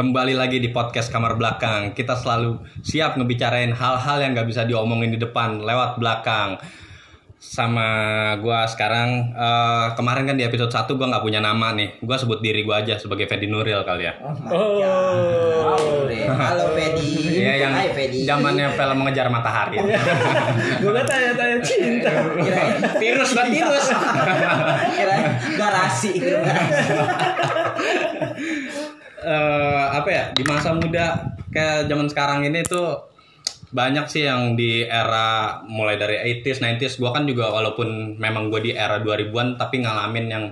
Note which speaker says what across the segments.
Speaker 1: Kembali lagi di podcast kamar belakang. Kita selalu siap ngebicarain hal-hal yang gak bisa diomongin di depan lewat belakang. Sama gua sekarang eh, kemarin kan di episode 1 gua nggak punya nama nih. Gua sebut diri gua aja sebagai Fedi Nuril kali ya.
Speaker 2: Oh my God. Halo Fedi.
Speaker 1: Iya yang
Speaker 2: Hai Fedi.
Speaker 1: zamannya film mengejar matahari.
Speaker 3: Gue tanya-tanya cinta.
Speaker 2: Kirain
Speaker 1: virus buat virus.
Speaker 2: kirain garasi.
Speaker 1: eh apa ya di masa muda kayak zaman sekarang ini tuh banyak sih yang di era mulai dari 80s 90s gua kan juga walaupun memang gue di era 2000-an tapi ngalamin yang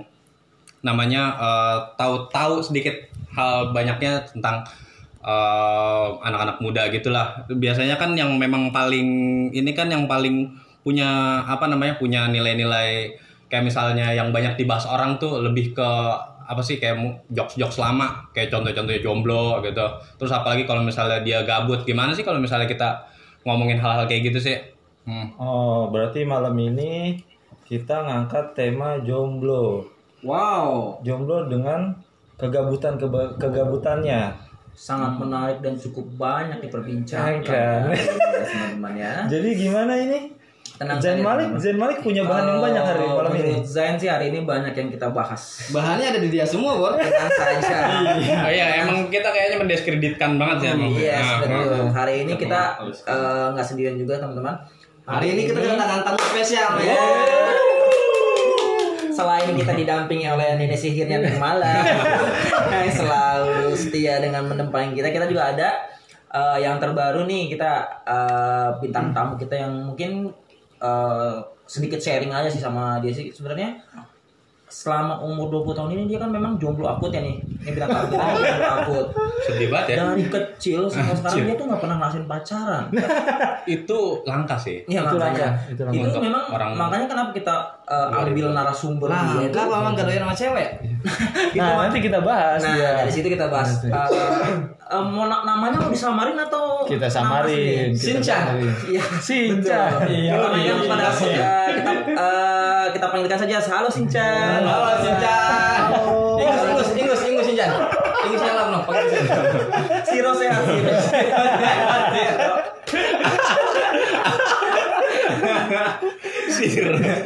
Speaker 1: namanya eh, tahu-tahu sedikit hal banyaknya tentang eh, anak-anak muda gitulah. Biasanya kan yang memang paling ini kan yang paling punya apa namanya punya nilai-nilai kayak misalnya yang banyak dibahas orang tuh lebih ke apa sih kayak jokes-jokes lama kayak contoh-contohnya jomblo gitu terus apalagi kalau misalnya dia gabut gimana sih kalau misalnya kita ngomongin hal-hal kayak gitu sih hmm.
Speaker 3: Oh, berarti malam ini kita ngangkat tema jomblo.
Speaker 2: Wow,
Speaker 3: Jomblo dengan kegabutan keba- kegabutannya.
Speaker 2: sangat menarik dan cukup banyak diperbincangkan
Speaker 3: Kan.
Speaker 2: ya, teman-teman ya.
Speaker 3: Jadi gimana ini?
Speaker 2: Tenang
Speaker 3: Zain Malik. Zain Malik punya bahan yang banyak hari
Speaker 2: Kalau
Speaker 3: malam ini.
Speaker 2: menurut Zain sih hari ini banyak yang kita bahas.
Speaker 4: Bahannya ada di dia semua, Bor.
Speaker 2: Tenang saja.
Speaker 1: oh iya emang kita kayaknya mendiskreditkan banget ya emang
Speaker 2: Yes,
Speaker 1: Nah,
Speaker 2: betul. Hari ini kita eh, nggak sendirian juga teman-teman.
Speaker 4: Hari ini kita kedatangan tamu spesial ya.
Speaker 2: Selain kita didampingi oleh nenek sihirnya Nirmala yang selalu setia dengan menempatkan kita, kita juga ada eh, yang terbaru nih kita eh, bintang tamu kita yang mungkin eh, sedikit sharing aja sih sama dia sih. Sebenarnya selama umur 20 tahun ini dia kan memang jomblo akut ya nih ini bintang tamu kita jomblo akut
Speaker 1: sedih banget ya
Speaker 2: dari kecil sampai sekarang dia tuh nggak pernah ngerasain pacaran
Speaker 1: itu langka sih
Speaker 2: Iya
Speaker 3: Itu langka, itu
Speaker 2: itu,
Speaker 3: langka.
Speaker 1: Untuk
Speaker 2: memang
Speaker 1: orang
Speaker 2: makanya kenapa kita uh, ambil narasumber
Speaker 4: Nah,
Speaker 2: dia itu.
Speaker 4: enggak memang gak doyan sama cewek.
Speaker 3: Nah, nanti kita bahas
Speaker 2: Nah
Speaker 3: ya.
Speaker 2: dari situ kita bahas. Uh, uh, mau na- namanya mau disamarin atau
Speaker 3: Kita samarin. kita samarin.
Speaker 2: Iya.
Speaker 3: Sinchan.
Speaker 2: betul.
Speaker 3: Iya,
Speaker 2: Kita panggil
Speaker 3: iya,
Speaker 2: pada
Speaker 3: iya.
Speaker 2: Uh, kita panggilkan saja. Halo Sinchan.
Speaker 4: Halo, Sincan. Ingus, ingus, ingus, ingus, Sincan. Ingus nyala, no. Pakai Sincan.
Speaker 2: Siro sehat Siro.
Speaker 1: Sir.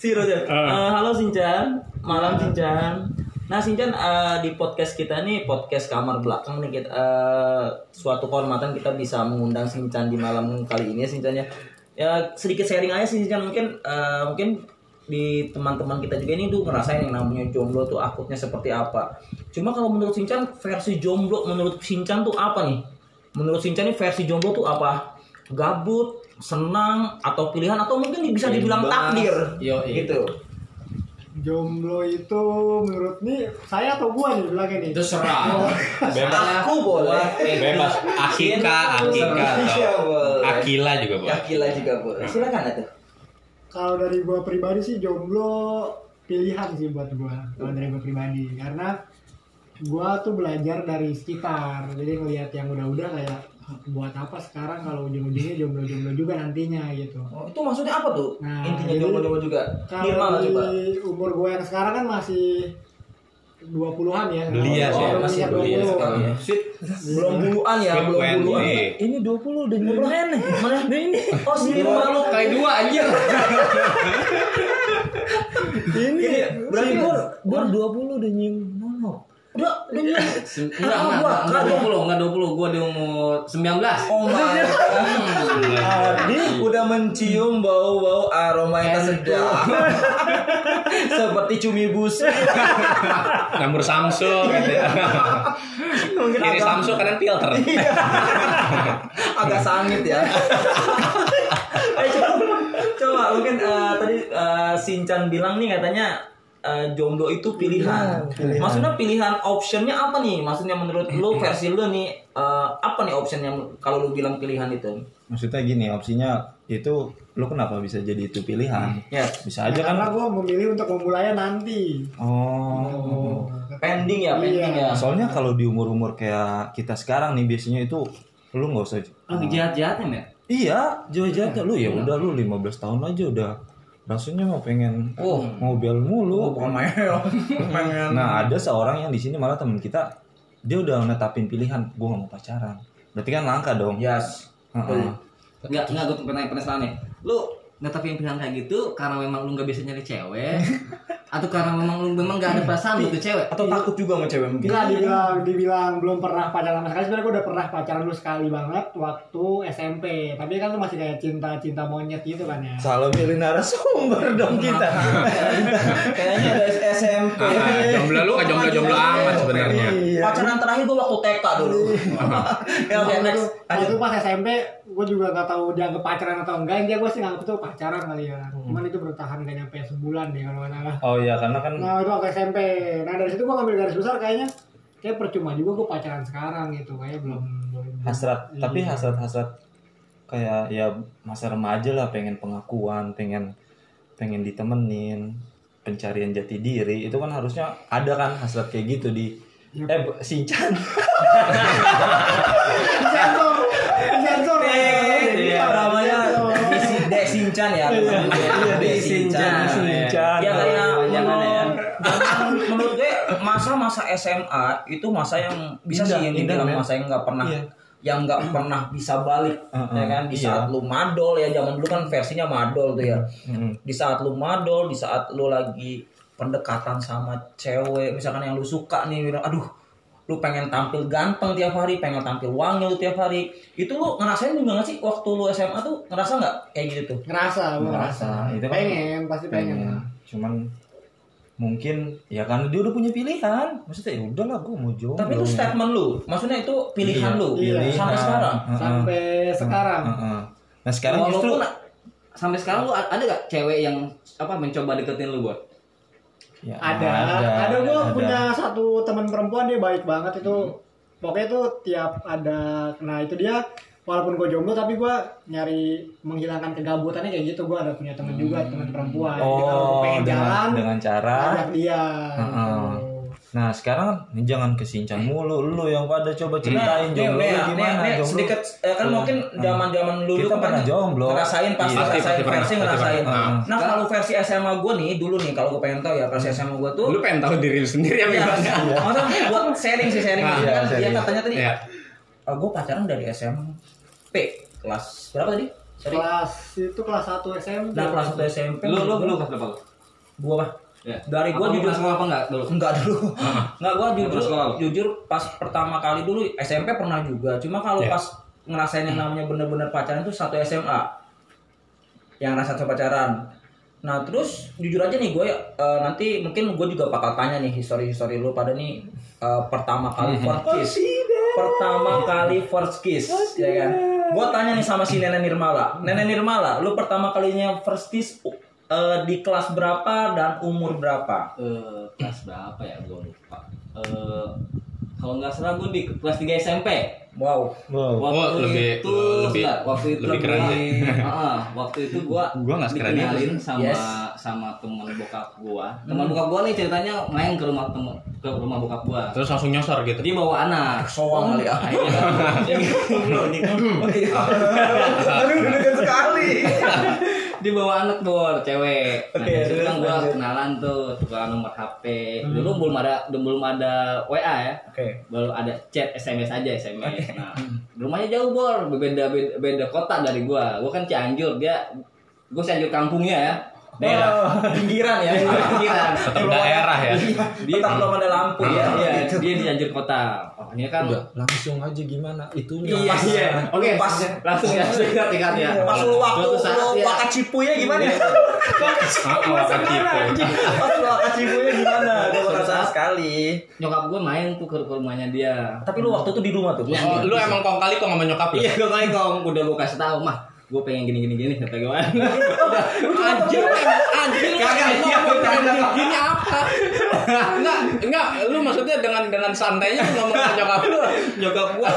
Speaker 2: Siro sehat. Uh, halo Sinchan. Malam Sinchan. Nah Sinchan uh, di podcast kita nih podcast kamar belakang nih kita uh, suatu kehormatan kita bisa mengundang Sinchan di malam kali ini ya Sinchan ya. Ya sedikit sharing aja sih Sinchan mungkin uh, mungkin di teman-teman kita juga ini tuh ngerasain yang namanya jomblo tuh akutnya seperti apa. Cuma kalau menurut Sinchan versi jomblo menurut Sinchan tuh apa nih? Menurut Sinchan nih versi jomblo tuh apa? Gabut, senang, atau pilihan atau mungkin bisa dibilang
Speaker 4: Bebas.
Speaker 2: takdir.
Speaker 4: Yoi.
Speaker 2: Gitu.
Speaker 5: Jomblo itu menurut nih saya atau gua nih bilangnya nih.
Speaker 4: Itu serah.
Speaker 1: Bebas.
Speaker 2: Aku boleh.
Speaker 1: bebas Akika Akika
Speaker 2: Iya,
Speaker 1: atau
Speaker 2: boleh.
Speaker 1: Akila juga boleh
Speaker 2: Yakila juga boleh. Silakan atuh.
Speaker 5: Kalau dari gua pribadi sih jomblo pilihan sih buat gua. Kalau dari gua pribadi karena gua tuh belajar dari sekitar. Jadi ngelihat yang udah-udah kayak "Ah, buat apa sekarang kalau ujung-ujungnya jomblo-jomblo juga nantinya gitu.
Speaker 2: Oh, itu maksudnya apa tuh?
Speaker 5: Nah,
Speaker 2: Intinya jomblo-jomblo juga.
Speaker 5: Kalau di umur gua yang sekarang kan masih 20-an ya.
Speaker 1: Belia sih ya.
Speaker 5: Oh,
Speaker 2: masih
Speaker 5: belia
Speaker 1: belia
Speaker 5: 20.
Speaker 1: sekarang
Speaker 2: ya. Belum buluan ya, belum buluan.
Speaker 1: we-
Speaker 3: Ini 20 udah nyebrang nih.
Speaker 2: Mana? ini. Oh, si malu.
Speaker 4: Kali dua anjir.
Speaker 2: Ini berarti Bor,
Speaker 3: Bor 20 udah nyium nono.
Speaker 2: udah udah nyium.
Speaker 4: Enggak, enggak,
Speaker 2: gua,
Speaker 4: enggak
Speaker 2: enggak,
Speaker 4: 20, enggak 20. Gua di umur 19.
Speaker 2: Oh my Adi udah mencium bau-bau aroma yang sedap. Seperti cumi busuk.
Speaker 1: Samsung gitu ya.
Speaker 2: Mungkin
Speaker 1: Kiri
Speaker 2: agak-
Speaker 1: Samsung kanan filter
Speaker 2: agak sangit ya. Ayo coba, coba mungkin eh, tadi eh, Sinchan bilang nih katanya eh, jomblo itu pilihan.
Speaker 3: Pilihan, pilihan.
Speaker 2: Maksudnya pilihan optionnya apa nih? Maksudnya menurut lu versi lu nih eh, apa nih option yang kalau lu bilang pilihan itu?
Speaker 3: Maksudnya gini, opsinya itu lu kenapa bisa jadi itu pilihan?
Speaker 2: Ya,
Speaker 3: Bisa aja kan.
Speaker 5: Karena gua memilih untuk memulainya nanti.
Speaker 3: Oh.
Speaker 2: pending ya, pending ya.
Speaker 3: Soalnya kalau di umur-umur kayak kita sekarang nih biasanya itu lu nggak usah
Speaker 4: Lagi jahat-jahatnya, Mer.
Speaker 3: Iya, jahat-jahat lu ya udah lu 15 tahun aja udah rasanya mau pengen
Speaker 2: Oh.
Speaker 3: ngobrol mulu.
Speaker 2: Oh, bukan main. Pengen.
Speaker 3: Nah, ada seorang yang di sini malah teman kita dia udah netapin pilihan gue gak mau pacaran berarti kan langka dong
Speaker 2: Yes.
Speaker 3: Heeh.
Speaker 4: Enggak, enggak gue pernah penasaran nih. Lu netapin pilihan kayak gitu karena memang lu nggak bisa nyari cewek atau karena memang lu memang gak ada perasaan lu ke cewek?
Speaker 2: Atau takut juga sama cewek mungkin.
Speaker 5: Enggak dibilang dibilang belum pernah pacaran sama sekali sebenarnya gue udah pernah pacaran dulu sekali banget waktu SMP tapi kan tuh masih kayak cinta cinta monyet gitu kan ya
Speaker 3: salah milih narasumber dong kita
Speaker 2: Kayaknya ada SMP.
Speaker 1: Ah, jomblo lu nggak jomblo jomblo amat sebenarnya.
Speaker 3: Iya.
Speaker 2: Pacaran terakhir gue waktu TK dulu. ya oke next.
Speaker 5: waktu pas SMP gue juga gak tahu dianggap pacaran atau enggak dia gue sih nganggap itu pacaran kali ya cuman itu bertahan gak nyampe sebulan deh kalau nggak salah
Speaker 3: oh iya karena kan
Speaker 5: nah itu waktu SMP nah dari situ gue ngambil garis besar kayaknya kayak percuma juga gue pacaran sekarang gitu kayak belum belum-
Speaker 3: hasrat tapi
Speaker 5: Iya.
Speaker 3: hasrat hasrat kayak ya masa remaja lah pengen pengakuan pengen pengen ditemenin pencarian jati diri itu kan harusnya ada kan hasrat kayak gitu di
Speaker 5: Iya.
Speaker 3: eh Bu- Sinchan
Speaker 5: Disensor, disensor.
Speaker 2: Iya, Sinchan ya. Iya, Dek Sinchan.
Speaker 3: Sinchan.
Speaker 2: Ya kayak
Speaker 4: Jangan ya.
Speaker 2: Menurut gue masa-masa SMA itu masa yang bisa sih yang dibilang masa yang nggak pernah
Speaker 3: Iya.
Speaker 2: yang nggak pernah bisa balik ya kan di
Speaker 3: iya.
Speaker 2: saat lu madol ya zaman dulu kan versinya madol tuh ya
Speaker 3: Mm-mm.
Speaker 2: di saat lu madol di saat lu lagi pendekatan sama cewek misalkan yang lu suka nih bilang aduh lu pengen tampil ganteng tiap hari pengen tampil wangi lu tiap hari itu lu ngerasain juga gak sih waktu lu SMA tuh ngerasa nggak kayak gitu tuh
Speaker 5: Ngerasa, ngerasa.
Speaker 3: Ngerasa, itu kan
Speaker 5: pengen, pasti pengen.
Speaker 3: pengen cuman mungkin ya karena dia udah punya pilihan maksudnya ya udahlah gue mau jomblo
Speaker 2: tapi itu statement lu maksudnya itu pilihan
Speaker 3: Iya,
Speaker 2: lu
Speaker 5: iya.
Speaker 2: sampai sekarang.
Speaker 5: Sampai sekarang.
Speaker 3: Heeh. nah sekarang
Speaker 4: Walaupun
Speaker 3: justru
Speaker 4: sampai sekarang lu ada gak cewek yang apa mencoba deketin lu buat?
Speaker 3: Ya,
Speaker 5: ada ada, gue punya satu teman perempuan dia baik banget itu. Pokoknya tuh tiap ada nah itu dia walaupun gue jomblo tapi gue nyari menghilangkan kegabutannya kayak gitu. Gue ada punya teman juga teman perempuan. Jadi kalau gue
Speaker 3: oh
Speaker 5: pengen
Speaker 3: dengan,
Speaker 5: jalan
Speaker 3: dengan cara?
Speaker 5: ajak dia.
Speaker 3: Heeh.
Speaker 5: gitu.
Speaker 3: Nah sekarang ini jangan kesincang mulu lu yang pada coba ceritain
Speaker 2: Nih,
Speaker 3: jomblo
Speaker 2: nih,
Speaker 3: lu
Speaker 2: nih,
Speaker 3: gimana
Speaker 2: nih,
Speaker 3: jomblo
Speaker 2: sedikit eh, kan
Speaker 3: Iya.
Speaker 2: mungkin zaman-zaman dulu
Speaker 3: Kita
Speaker 2: kan
Speaker 3: pernah
Speaker 2: banyak
Speaker 3: jomblo.
Speaker 2: ngerasain pasti
Speaker 3: Iya.
Speaker 1: Pasti,
Speaker 2: ngerasain versi
Speaker 1: pasti
Speaker 2: ngerasain.
Speaker 1: pernah.
Speaker 2: Nah, kalau versi SMA gue nih dulu nih kalau gue pengen tahu ya versi SMA gue tuh
Speaker 1: Lu pengen tahu diri lu sendiri apa
Speaker 2: Iya,
Speaker 1: gimana?
Speaker 2: Masa buat sharing sih sharing
Speaker 1: Ah,
Speaker 2: gitu
Speaker 3: iya,
Speaker 2: kan dia katanya tadi
Speaker 1: Iya.
Speaker 2: gue pacaran dari SMP kelas berapa tadi? Sorry.
Speaker 5: kelas itu kelas 1 SMP
Speaker 2: Nah, kelas 1 SMP.
Speaker 4: Lu lu lu kelas berapa lu?
Speaker 2: Gua apa?
Speaker 4: Ya.
Speaker 2: Dari
Speaker 4: lu
Speaker 2: jujur
Speaker 4: sekolah apa enggak dulu?
Speaker 2: Enggak dulu. Enggak gua jujur
Speaker 4: sekolah?
Speaker 2: jujur pas pertama kali dulu SMP pernah juga. Cuma kalau
Speaker 1: Iya.
Speaker 2: pas ngerasain yang namanya bener-bener pacaran itu satu SMA. Yang rasa pacaran. Nah terus jujur aja nih gue eh, nanti mungkin gue juga bakal tanya nih histori-histori lu pada nih eh, pertama kali first kiss. Pertama kali first kiss, ya kan? Gue tanya nih sama si Nenek Nirmala. Nenek Nirmala, lu pertama kalinya first kiss eh, di kelas berapa dan umur berapa?
Speaker 4: Eh, kelas berapa ya gua lupa. Eh kalau nggak salah gue di kelas 3 SMP.
Speaker 2: Wow.
Speaker 3: wow
Speaker 4: Waktu
Speaker 1: Oh, lebih-
Speaker 4: itu
Speaker 1: lebih-
Speaker 4: sebentar, waktu itu
Speaker 1: lebih keren ya.
Speaker 4: Heeh, waktu itu gua
Speaker 1: Gua nggak sekeren itu.
Speaker 4: sama
Speaker 2: Yes.
Speaker 4: sama teman bokap gua. Teman bokap gua nih ceritanya main ke rumah temen ke rumah bokap gua.
Speaker 1: Terus langsung nyosor gitu.
Speaker 4: Dia bawa anak.
Speaker 2: Soang kali ya.
Speaker 4: Aduh, dekat sekali. Dia bawa anak bor, cewek. Nah,
Speaker 2: Oke,
Speaker 4: di situ kan
Speaker 2: lanjut.
Speaker 4: kenalan tuh, tukar nomor HP. Dulu belum ada belum ada WA ya.
Speaker 2: Oke.
Speaker 4: Baru ada chat SMS aja SMS. Nah, rumahnya jauh bor, beda, beda beda kota dari gua. Gua kan Cianjur, dia gua Cianjur kampungnya ya. Daerah.
Speaker 2: Oh, pinggiran ya.
Speaker 4: Pinggiran.
Speaker 1: Tetap daerah ya.
Speaker 4: Dia
Speaker 2: Tetap belum ada lampu ya.
Speaker 4: Iya, dia di Cianjur kota. Oh, ini kan
Speaker 3: udah langsung aja gimana itunya
Speaker 4: Iya,
Speaker 3: pas.
Speaker 4: iya. Oke,
Speaker 2: Pas.
Speaker 4: langsung ya, ingat ingat ya.
Speaker 2: Pas lu waktu lu
Speaker 4: ya.
Speaker 2: wakat cipunya gimana ya?
Speaker 1: Ah, oh, kan gitu.
Speaker 2: Pas lu wakat cipunya gimana? Gue merasa sekali.
Speaker 4: Nyokap gue main tuh ke, rumahnya dia.
Speaker 2: Tapi lu waktu itu di rumah tuh.
Speaker 1: Oh, lu emang kong kali kok sama nyokap lu?
Speaker 4: Iya, gue kali kong udah gue kasih tahu mah, gue pengen gini gini gini kata gue.
Speaker 1: Anjir, anjir,
Speaker 4: Kagak, iya,
Speaker 1: anjir, gini apa? Enggak, enggak, lu maksudnya dengan dengan santainya ngomong ke nyokap lu.
Speaker 4: Nyokap gue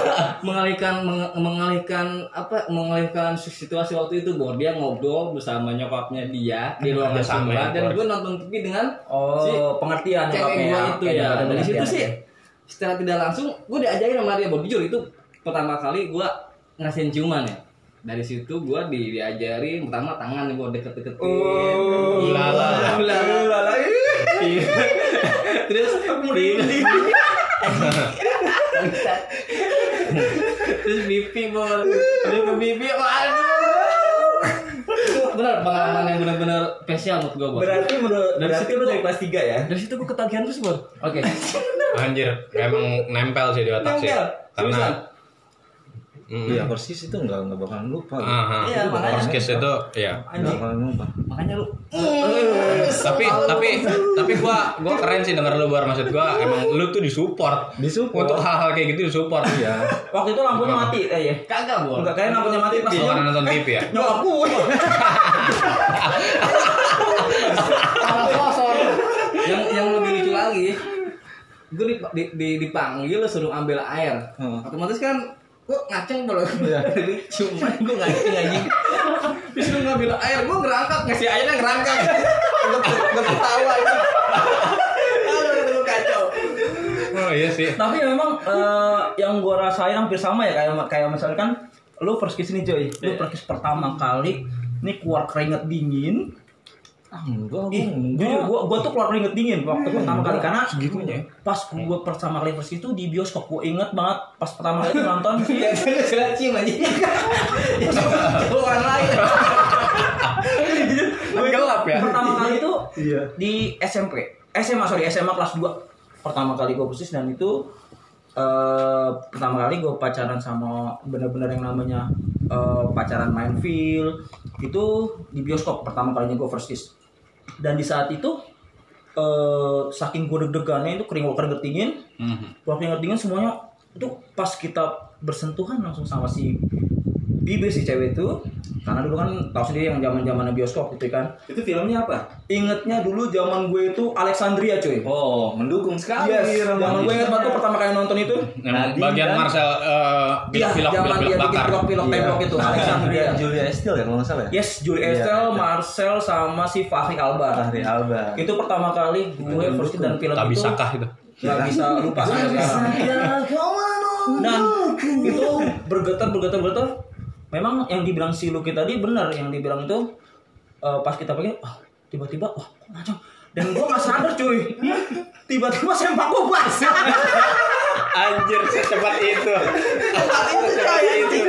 Speaker 4: mengalihkan meng- mengalihkan apa mengalihkan situasi waktu itu. Bahwa dia ngobrol bersama nyokapnya dia di ruangan
Speaker 1: Dia sama
Speaker 4: dan gue nonton TV dengan
Speaker 2: Oh,
Speaker 4: si
Speaker 2: pengertian
Speaker 4: cewek
Speaker 2: nyokapnya.
Speaker 4: gue itu ya.
Speaker 2: ada
Speaker 4: dari situ sih secara tidak langsung gue diajarin sama dia. Bahwa jujur itu pertama kali gue ngasihin ciuman ya dari situ gue di, diajarin pertama tangan gue deket-deketin.
Speaker 2: Oh,
Speaker 1: lala.
Speaker 4: lala
Speaker 2: Lala, ih.
Speaker 4: terus merinding terus pipi bol terus ke pipi waduh. Benar pengalaman yang benar-benar spesial menurut gue bol
Speaker 2: Berarti menurut
Speaker 4: Dari
Speaker 2: berarti
Speaker 4: situ
Speaker 2: lu dari kelas 3 ya?
Speaker 4: dari situ gue ketagihan terus bol oke.
Speaker 1: Anjir, emang nempel sih di otak sih. Karena
Speaker 4: Seriusan?
Speaker 1: Mm.
Speaker 3: Iya persis itu nggak nggak bakalan lupa.
Speaker 1: Aha.
Speaker 2: Iya, makanya.
Speaker 1: First kiss itu ya.
Speaker 3: Nggak bakalan lupa.
Speaker 4: makanya lu
Speaker 1: tapi tapi tapi gua gua keren sih denger lu bar maksud gua emang lu tuh disupport
Speaker 3: Disupport.
Speaker 1: untuk hal-hal kayak gitu disupport
Speaker 3: Iya.
Speaker 2: Waktu itu lampunya mati eh ya.
Speaker 4: kagak bol
Speaker 2: Enggak kayak lampunya mati pas
Speaker 1: Lu nonton TV ya
Speaker 2: nyokap gue.
Speaker 4: Yang yang lebih lucu lagi gue di, di, di, dipanggil suruh ambil air
Speaker 3: Hmm.
Speaker 4: otomatis kan gue ngaceng kalau
Speaker 3: Iya.
Speaker 4: cuma gue ngaceng anjing disuruh ngambil air gue ngerangkak ngasih airnya ngerangkak gue ketawa itu kacau
Speaker 1: oh iya sih
Speaker 2: Tapi memang eh, yang gua rasain hampir sama ya kayak kayak misalkan lu first kiss nih Joy. Lu first kiss pertama kali ini keluar keringet dingin.
Speaker 3: Ah, enggak,
Speaker 2: Ih,
Speaker 3: gua
Speaker 2: jujur, gua, gua tuh keluar keringet dingin waktu pertama kali. Karena
Speaker 1: segitunya ya?
Speaker 2: pas gua pertama kali first kiss itu di bioskop gua inget banget pas pertama kali nonton.
Speaker 4: Ya gue sudah cium aja. Bukan lain.
Speaker 1: Gelap ya?
Speaker 2: pertama kali itu
Speaker 3: Iya.
Speaker 2: di SMP SMA sorry SMA kelas 2 pertama kali gue persis dan itu eh pertama kali gue pacaran sama bener-bener yang namanya eh, pacaran main feel itu di bioskop pertama kalinya gue first kiss dan di saat itu eh saking gue deg-degannya itu kering keringet dingin
Speaker 1: Mhm.
Speaker 2: keluar keringet dingin semuanya itu pas kita bersentuhan langsung sama si bibir si cewek itu karena dulu kan tahu sendiri yang zaman zamannya bioskop gitu kan
Speaker 3: Itu filmnya apa?
Speaker 2: ingetnya dulu zaman gue itu Alexandria cuy
Speaker 3: Oh, mendukung sekali.
Speaker 2: yes zaman gue inget banget pertama kali nonton itu
Speaker 1: yang
Speaker 3: Nadine
Speaker 1: bagian
Speaker 3: kan?
Speaker 1: Marcel eh,
Speaker 2: Iya,
Speaker 1: pilok-pilok
Speaker 2: zaman dia
Speaker 1: pilok-pilok
Speaker 2: bikin
Speaker 1: bakar
Speaker 2: pilok-pilok
Speaker 3: Iya.
Speaker 2: tembok itu Alexandria
Speaker 3: Julia Estelle ya kalau nggak salah ya?
Speaker 2: yes Julie
Speaker 3: Iya,
Speaker 2: Estelle. Marcel sama si Fahri Albar
Speaker 3: Fahri Albar.
Speaker 2: itu pertama kali gue first dan film
Speaker 1: tak
Speaker 2: itu
Speaker 1: bisa kah itu
Speaker 2: nggak bisa lupa sampai sekarang dan itu bergetar bergetar bergetar memang yang dibilang si Lucky tadi benar yang dibilang itu eh, pas kita pakai wah tiba-tiba wah kok macam dan gua nggak sadar cuy. Tiba-tiba sempak gua basah
Speaker 1: anjir secepat itu.
Speaker 2: Secepat itu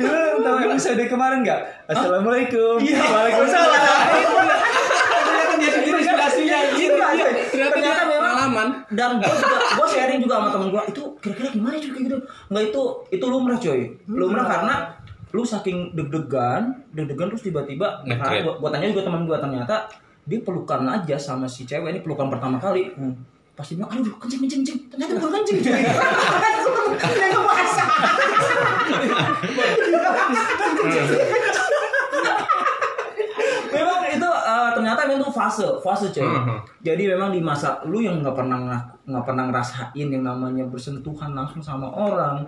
Speaker 3: Lu tahu yang episode kemarin nggak? Assalamualaikum.
Speaker 2: Iya.
Speaker 3: Waalaikumsalam.
Speaker 4: ternyata dia sendiri inspirasinya
Speaker 2: Iya, cuy.
Speaker 1: ternyata pengalaman.
Speaker 2: dan gue juga gue sharing juga sama temen gue itu kira-kira gimana cuy? Kayak gitu. Nggak itu itu lumrah cuy. Lumrah karena lu saking deg-degan deg-degan terus tiba-tiba
Speaker 1: Ngecrit.
Speaker 2: karena gua, gua tanya juga teman gue ternyata dia pelukan aja sama si cewek ini pelukan pertama kali. Pasti bilang aduh kencing kencing kencing ternyata bukan kencing cuy dia ngebahasa memang itu memang itu fase fase cuy
Speaker 1: Mhm.
Speaker 2: jadi memang di masa lu yang nggak pernah nggak pernah ngerasain yang namanya bersentuhan langsung sama orang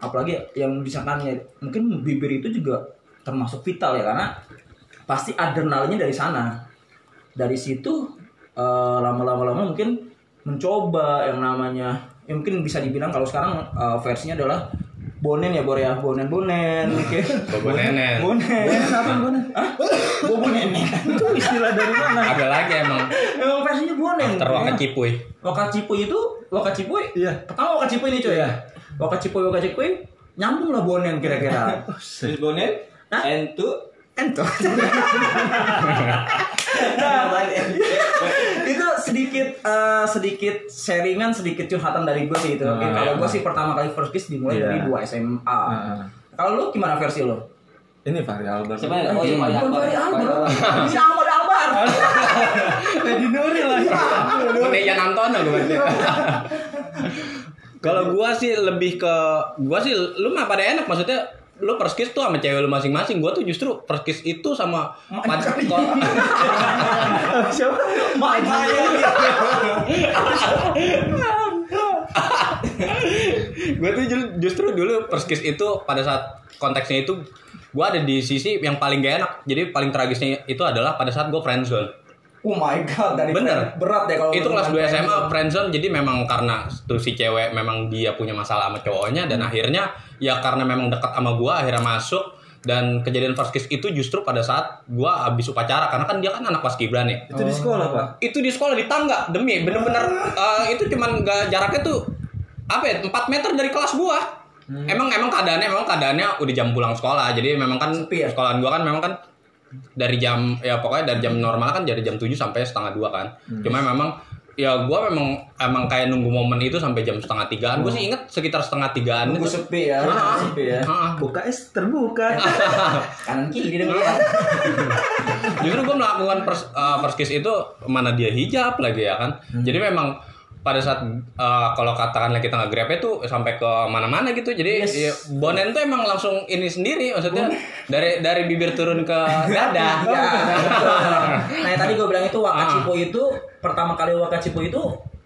Speaker 2: apalagi yang disangkanya mungkin bibir itu juga termasuk vital ya karena pasti adrenalinnya dari sana. Dari situ eh, lama-lama lama mungkin mencoba yang namanya ya mungkin bisa dibilang kalau sekarang eh, versinya adalah bonen ya bor ya bonen bonen.
Speaker 1: Bobo nenek
Speaker 2: bonen.
Speaker 3: Apa bonen?
Speaker 2: Hah? bobo nenen
Speaker 3: Itu istilah dari mana?
Speaker 1: ada lagi emang.
Speaker 2: Emang versinya bonen.
Speaker 1: Terwaka cipuy
Speaker 2: Wakacipuy itu Wakacipuy
Speaker 3: Iya.
Speaker 2: pertama Wakacipuy ini cuy? Ya Wakacipuy Wakacipuy nyambung lah bonen kira-kira.
Speaker 4: Terus bonet
Speaker 2: Hah?
Speaker 4: entu
Speaker 2: ento nah, itu sedikit eh, sedikit sharingan sedikit curhatan dari gue sih itu
Speaker 3: Ah,
Speaker 2: kalau gue
Speaker 3: ah.
Speaker 2: sih pertama kali first kiss dimulai
Speaker 3: Iya.
Speaker 2: dari dua SMA
Speaker 3: Ah.
Speaker 2: kalau lu gimana versi lu
Speaker 3: Ini Fahri Albar.
Speaker 4: Siapa ya? Oh, iya,
Speaker 2: Bukan
Speaker 4: Albar.
Speaker 2: ini Ahmad Albar
Speaker 3: Teddy Nuril lagi.
Speaker 1: Ini Yan Antono gue berarti. Kalau gua sih lebih ke gua sih lu mah pada enak maksudnya lu first kiss tuh sama cewek lu masing-masing. Gua tuh justru first kiss itu sama pacar
Speaker 3: Siapa?
Speaker 1: gue tuh ju- justru dulu first kiss itu pada saat konteksnya itu gue ada di sisi yang paling gak enak jadi paling tragisnya itu adalah pada saat gue friendzone
Speaker 2: Oh my god, dari
Speaker 1: Bener.
Speaker 2: berat ya kalau
Speaker 1: itu kelas 2
Speaker 2: dengan
Speaker 1: SMA
Speaker 2: friendzone.
Speaker 1: friendzone jadi memang karena tuh si cewek memang dia punya masalah sama cowoknya dan akhirnya ya karena memang dekat sama gua akhirnya masuk dan kejadian first kiss itu justru pada saat gua habis upacara karena kan dia kan anak paskibra nih
Speaker 3: Itu di sekolah, Pak.
Speaker 1: itu di sekolah di tangga demi bener-bener eh, itu cuman gak jaraknya tuh apa ya 4 meter dari kelas gua Emang emang keadaannya memang keadaannya udah jam pulang sekolah. Jadi memang kan
Speaker 2: Sepi ya?
Speaker 1: sekolahan gua kan memang kan dari jam ya pokoknya dari jam normal kan dari jam 7 sampai setengah dua kan. Cuma memang ya gua memang emang kayak nunggu momen itu sampai jam setengah tigaan. Gue sih inget sekitar setengah tigaan
Speaker 2: Nunggu
Speaker 1: itu.
Speaker 2: sepi ya,
Speaker 1: Ah.
Speaker 2: sepi ya.
Speaker 1: Ah.
Speaker 3: UKS terbuka.
Speaker 2: Kanan kiri dong ya.
Speaker 1: Justru gue melakukan first, uh, first kiss itu mana dia hijab lagi ya kan. Jadi memang pada saat uh, kalau katakanlah kita nggak grab itu sampai ke mana-mana gitu. Jadi
Speaker 2: Yes.
Speaker 1: ya, bonen tuh emang langsung ini sendiri maksudnya dari dari bibir turun ke dada.
Speaker 2: Ya, betul. Nah, tadi gue bilang itu
Speaker 1: Ah.
Speaker 2: Wakacipo itu pertama kali Wakacipo itu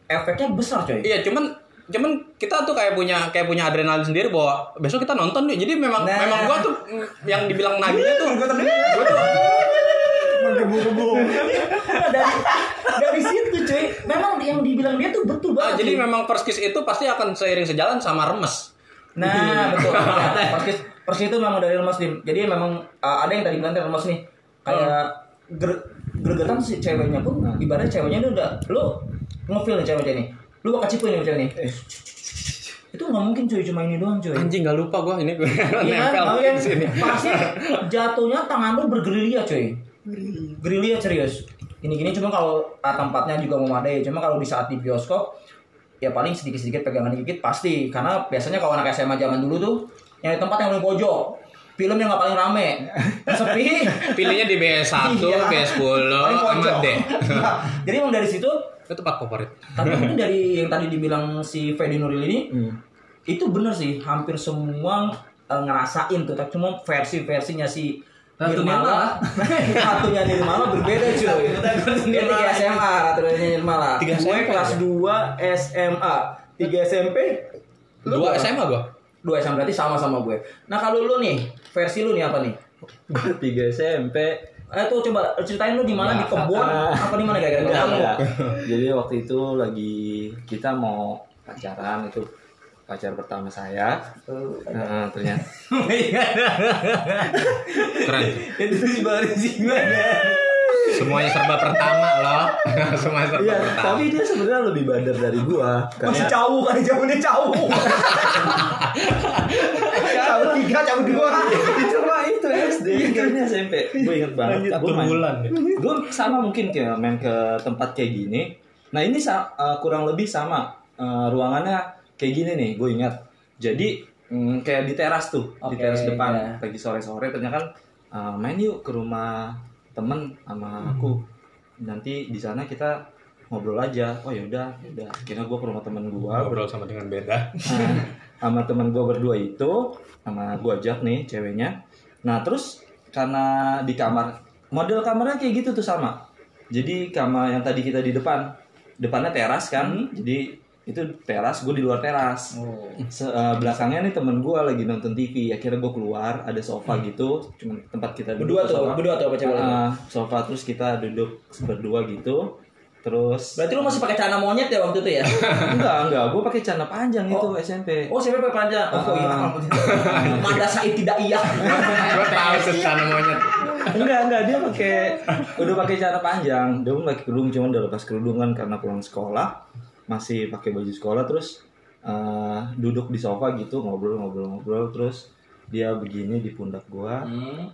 Speaker 2: efeknya besar coy.
Speaker 1: Iya, cuman cuman kita tuh kayak punya kayak punya adrenalin sendiri bahwa besok kita nonton deh. Jadi memang
Speaker 2: Nah.
Speaker 1: memang gua tuh yang dibilang nagihnya tuh gua tuh
Speaker 2: Nah, dari dari situ cuy, memang yang dibilang dia tuh betul
Speaker 1: Ah,
Speaker 2: banget.
Speaker 1: jadi
Speaker 2: cuy.
Speaker 1: memang first kiss itu pasti akan seiring sejalan sama remes.
Speaker 2: Nah, betul. Ya, persis persis itu memang dari lemas dim. Jadi memang uh, ada yang tadi bilang dari lemas nih. Kayak ger gregetan si ceweknya pun ibaratnya ceweknya ini udah lu ngefeel nih ceweknya nih. Lu bakal cipu nih cewek nih. Itu nggak mungkin cuy cuma ini doang cuy.
Speaker 1: Anjing gak lupa gua ini gua
Speaker 2: Iya kan?
Speaker 1: nempel di sini.
Speaker 2: pasti jatuhnya tangan lu bergerilya cuy. Gerilya serius. Gini-gini cuma kalau ah, tempatnya juga memadai. Cuma kalau di saat di bioskop ya paling sedikit-sedikit pegangan dikit pasti karena biasanya kalau anak SMA zaman dulu tuh yang di tempat yang paling pojok film yang nggak paling rame sepi
Speaker 1: Pilihnya di B1,
Speaker 2: Iya.
Speaker 1: B10,
Speaker 2: paling
Speaker 1: sama
Speaker 2: pojok
Speaker 1: D.
Speaker 2: Nah, jadi emang dari situ
Speaker 1: Itu tempat favorit.
Speaker 2: tapi mungkin dari yang tadi dibilang si Fedi Nuril ini itu bener sih hampir semua eh, ngerasain tuh tapi cuma versi-versinya si Nirmala Ratunya Nirmala berbeda cuy Dia tiga SMA Ratunya Nirmala
Speaker 1: Tiga
Speaker 2: Gue
Speaker 1: SMP.
Speaker 2: kelas 2 SMA 3 SMP Lu
Speaker 1: Dua
Speaker 2: berapa?
Speaker 1: SMA gua.
Speaker 2: 2 SMA berarti sama-sama gue Nah kalau lu nih Versi lu nih apa nih?
Speaker 3: Tiga SMP.
Speaker 2: Eh tuh coba ceritain lu di mana di kebun apa di mana Kamu.
Speaker 3: enggak. Jadi waktu itu lagi kita mau pacaran itu pacar pertama saya. Nah, ternyata
Speaker 1: Keren.
Speaker 2: Itu sih baru sih gimana?
Speaker 1: Semuanya serba pertama loh. Semuanya serba
Speaker 3: Iya,
Speaker 1: pertama.
Speaker 3: tapi dia sebenarnya lebih badar dari gua.
Speaker 2: Masih
Speaker 3: Karena
Speaker 2: jauh kan jauhnya jauh. jauh tiga jauh dua.
Speaker 3: itu mah itu SD, ini SMP. Gue inget banget. Gue main. Gue sama mungkin kayak main ke tempat kayak gini. Nah ini uh, kurang lebih sama Uh, ruangannya kayak gini nih. Gue ingat. Jadi mm, kayak di teras tuh, di
Speaker 2: Oke,
Speaker 3: teras depan.
Speaker 2: iya.
Speaker 3: Pagi sore-sore ternyata kan uh, main yuk ke rumah temen sama aku. Nanti di sana kita ngobrol aja. Oh yaudah, yaudah. Kira gue ke rumah temen gue.
Speaker 1: Ngobrol sama dengan beda.
Speaker 3: Nah, sama temen gue berdua itu sama gue ajak nih ceweknya nah terus karena di kamar model kamarnya kayak gitu tuh sama jadi kamar yang tadi kita di depan depannya teras kan jadi itu teras gue di luar teras Se- eh, belakangnya nih temen gue lagi nonton TV akhirnya gue keluar ada sofa gitu cuma tempat kita duduk
Speaker 2: Berdua
Speaker 3: tuh sofa.
Speaker 2: berdua tuh apa cewek lu?
Speaker 3: Ah, sofa terus kita duduk berdua gitu terus
Speaker 2: Berarti lu masih pakai celana monyet ya waktu itu ya?
Speaker 3: enggak enggak gue pakai celana panjang itu
Speaker 2: Oh.
Speaker 3: SMP
Speaker 2: Oh, siapa pakai panjang? Oh, iya. Manda Said tidak iya.
Speaker 1: Gua tahu tuh sana monyet.
Speaker 3: enggak enggak dia pakai udah pakai celana panjang dia pun pakai kerudung cuman udah lepas kerudung kan karena pulang sekolah masih pakai baju sekolah terus eh, duduk di sofa gitu ngobrol ngobrol ngobrol terus dia begini di pundak gua
Speaker 2: Hmm.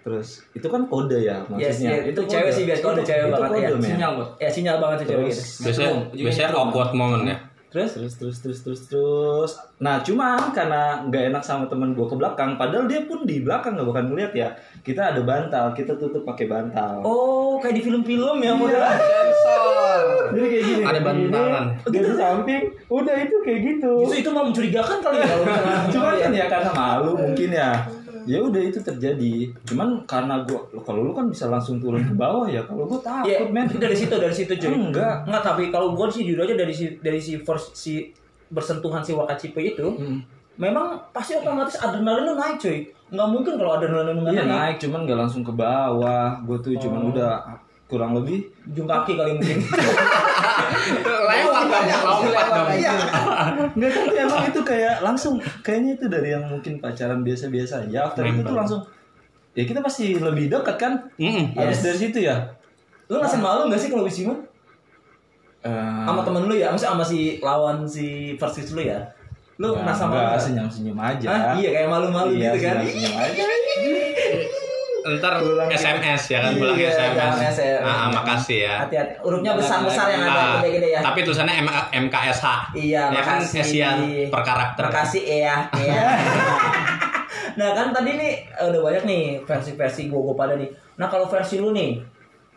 Speaker 3: terus itu kan kode ya maksudnya
Speaker 2: yes. itu cewek sih biasa kode
Speaker 3: Itu-
Speaker 2: cewek
Speaker 3: itu
Speaker 2: banget ya.
Speaker 3: kode, men.
Speaker 4: Sinyal bos.
Speaker 2: Ya sinyal banget sih cewek gitu.
Speaker 1: Biasanya biasanya awkward moment ya.
Speaker 2: Terus?
Speaker 3: terus terus terus terus terus. Nah cuma karena nggak enak sama temen gua ke belakang padahal dia pun di belakang nggak bakal ngeliat ya. Kita ada bantal kita tutup pakai bantal.
Speaker 2: Oh, kayak di film-film ya modelnya.
Speaker 3: jadi kayak gini.
Speaker 1: Ada bantalan.
Speaker 3: di samping udah itu kayak gitu.
Speaker 2: Justru itu mau mencurigakan kali ya kalau
Speaker 3: cuman kan ya karena malu mungkin ya ya udah itu terjadi cuman karena gua kalau lu kan bisa langsung turun ke bawah ya kalau gua takut men
Speaker 2: itu dari situ dari situ cuy.
Speaker 3: Enggak.
Speaker 2: Enggak, tapi kalau gua sih jujur aja dari si dari si first si bersentuhan si Wakacipe itu,
Speaker 3: Hmm.
Speaker 2: memang pasti otomatis adrenalin lu naik cuy. Nggak mungkin kalau adrenalin lu nggak
Speaker 3: iya
Speaker 2: naik.
Speaker 3: naik cuman nggak langsung ke bawah gua tuh cuman
Speaker 2: Oh.
Speaker 3: udah kurang lebih
Speaker 2: Ujung kaki kali mungkin.
Speaker 1: Lewat dong, lompat dong.
Speaker 3: Enggak tapi emang itu kayak langsung kayaknya itu dari yang mungkin pacaran biasa-biasa aja after itu tuh langsung ya kita pasti lebih dekat kan
Speaker 1: Mm-mm.
Speaker 3: habis
Speaker 2: Yes.
Speaker 3: dari situ ya
Speaker 2: lu ngerasa malu nggak sih kalau bisa
Speaker 3: eh,
Speaker 2: sama temen lu ya, maksudnya sama si lawan si versus lu ya? Lu
Speaker 3: Nggak,
Speaker 2: merasa malu
Speaker 3: nggak,
Speaker 2: nggak?
Speaker 3: senyum-senyum aja.
Speaker 2: Hah? Iya kayak malu-malu
Speaker 3: Iya,
Speaker 2: gitu kan.
Speaker 3: senyum-senyum aja.
Speaker 1: Ntar SMS ya kan
Speaker 2: Iya,
Speaker 1: pulang SMS.
Speaker 2: SMS ya.
Speaker 1: Ah, makasih ya.
Speaker 2: Hati-hati. Hurufnya besar-besar yang ada
Speaker 1: Ah,
Speaker 2: gede-gede ya.
Speaker 1: Tapi tulisannya M MKSH.
Speaker 2: Iya,
Speaker 1: ya kan
Speaker 2: makasih.
Speaker 1: Asia per karakter.
Speaker 2: Makasih ya, ya. nah kan tadi nih eh, udah banyak nih versi-versi gua gua pada nih. Nah kalau versi lu nih,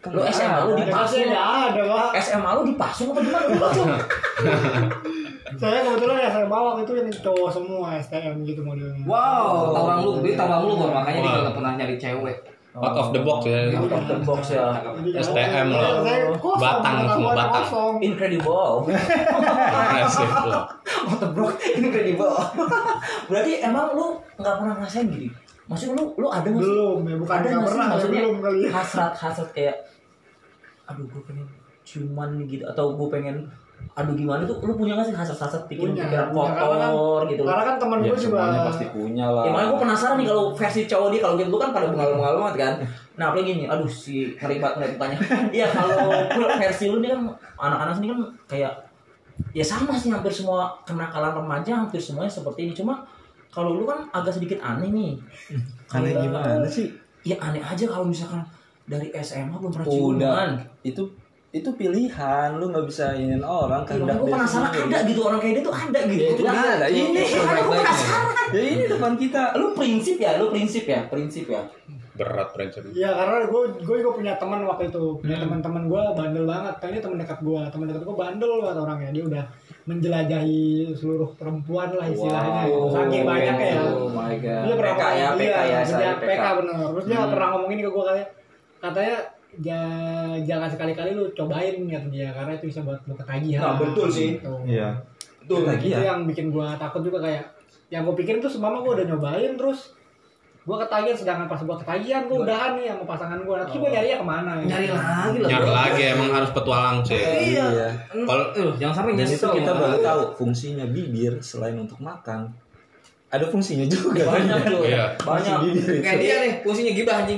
Speaker 2: lu SMA lu dipasung,
Speaker 5: nggak ada pak
Speaker 2: SMA lu dipasung apa gimana?
Speaker 5: Saya kebetulan ya saya bawa itu yang cowok semua STM gitu modelnya
Speaker 4: Wow, tawang lu, dia tawang lu bor, makanya dia
Speaker 1: Wah.
Speaker 4: nggak pernah nyari cewek.
Speaker 1: Out of the box ya.
Speaker 2: Out of the box ya.
Speaker 1: STM loh. Batang, semua batang.
Speaker 2: Incredible.
Speaker 1: Loh.
Speaker 2: Out of box, incredible. Berarti emang lu nggak pernah ngerasain gini? Maksud lu lu ada nggak sih?
Speaker 5: belum ya bukan
Speaker 2: ada
Speaker 5: nggak pernah ya,
Speaker 2: maksudnya
Speaker 5: belum kali ya.
Speaker 2: hasrat hasrat kayak aduh gue pengen ciuman nih gitu atau gue pengen aduh gimana tuh lu punya gak sih hasrat hasrat pikiran
Speaker 5: Punya,
Speaker 2: pikiran
Speaker 5: punya. Karena kan-
Speaker 2: kotor gitu
Speaker 5: karena kan teman
Speaker 3: Ya,
Speaker 5: gue juga
Speaker 3: semuanya pasti punya lah.
Speaker 2: Ya makanya gue penasaran nih kalau versi cowok dia kalau gitu kan pada bengal-bengal banget kan. Nah apalagi gini, aduh si ngeri banget ngeliat mukanya. Iya kalau versi lu nih kan anak-anak sini kan kayak ya sama sih hampir semua kenakalan remaja hampir semuanya seperti ini. Cuma kalau lu kan agak sedikit aneh nih.
Speaker 3: Aneh
Speaker 2: Kayak-
Speaker 3: gimana sih?
Speaker 2: Ya aneh aja kalau misalkan dari SMA belum pernah ciuman.
Speaker 3: Itu itu pilihan, lu nggak bisa ingin orang
Speaker 2: Ya,
Speaker 3: kehendak
Speaker 2: gue penasaran
Speaker 3: sendiri.
Speaker 2: ada gitu orang kayak dia tuh ada gitu.
Speaker 3: Ya, itu
Speaker 2: Nah,
Speaker 3: dia, lah.
Speaker 2: ini
Speaker 3: Ini
Speaker 2: makanya gue penasaran.
Speaker 3: Ya ini depan kita.
Speaker 2: Lu prinsip ya, lu prinsip ya, prinsip ya.
Speaker 1: Berat prinsip.
Speaker 5: Iya karena gue gue juga punya teman waktu itu punya
Speaker 2: Hmm.
Speaker 5: teman-teman gue bandel banget kan ini teman dekat gue teman dekat gue bandel banget orangnya dia udah menjelajahi seluruh perempuan lah istilahnya gitu. saking banyaknya ya
Speaker 2: Oh my god.
Speaker 5: dia pernah
Speaker 2: PK ya, PK
Speaker 5: iya,
Speaker 2: ya,
Speaker 5: dia
Speaker 2: saya
Speaker 5: PK,
Speaker 2: PK.
Speaker 5: bener terus dia
Speaker 2: Hmm.
Speaker 5: pernah ngomongin ke gue kayak katanya ja- jangan sekali-kali lu cobain kata dia karena itu bisa buat lu ketagihan
Speaker 2: Nah, betul sih.
Speaker 5: Gitu.
Speaker 3: Iya.
Speaker 5: Itu
Speaker 3: lagi
Speaker 5: itu
Speaker 3: ya.
Speaker 5: yang bikin gua takut juga kayak yang gue pikirin tuh semama gue udah nyobain terus gua ketagihan sedangkan pas gua ketagihan gua udahan nih sama pasangan gua terus gua nyari ke mana ya?
Speaker 4: Nyari lagi lah.
Speaker 1: Nyari lagi emang harus petualang sih.
Speaker 4: Iya.
Speaker 1: Kalau
Speaker 4: Eh, jangan sampai
Speaker 3: Dan itu
Speaker 4: nyesel.
Speaker 3: kita baru tahu fungsinya bibir selain untuk makan. Ada fungsinya juga.
Speaker 2: Banyak tuh.
Speaker 1: Iya.
Speaker 2: Banyak.
Speaker 4: Kayak dia nih, fungsinya gibah anjing.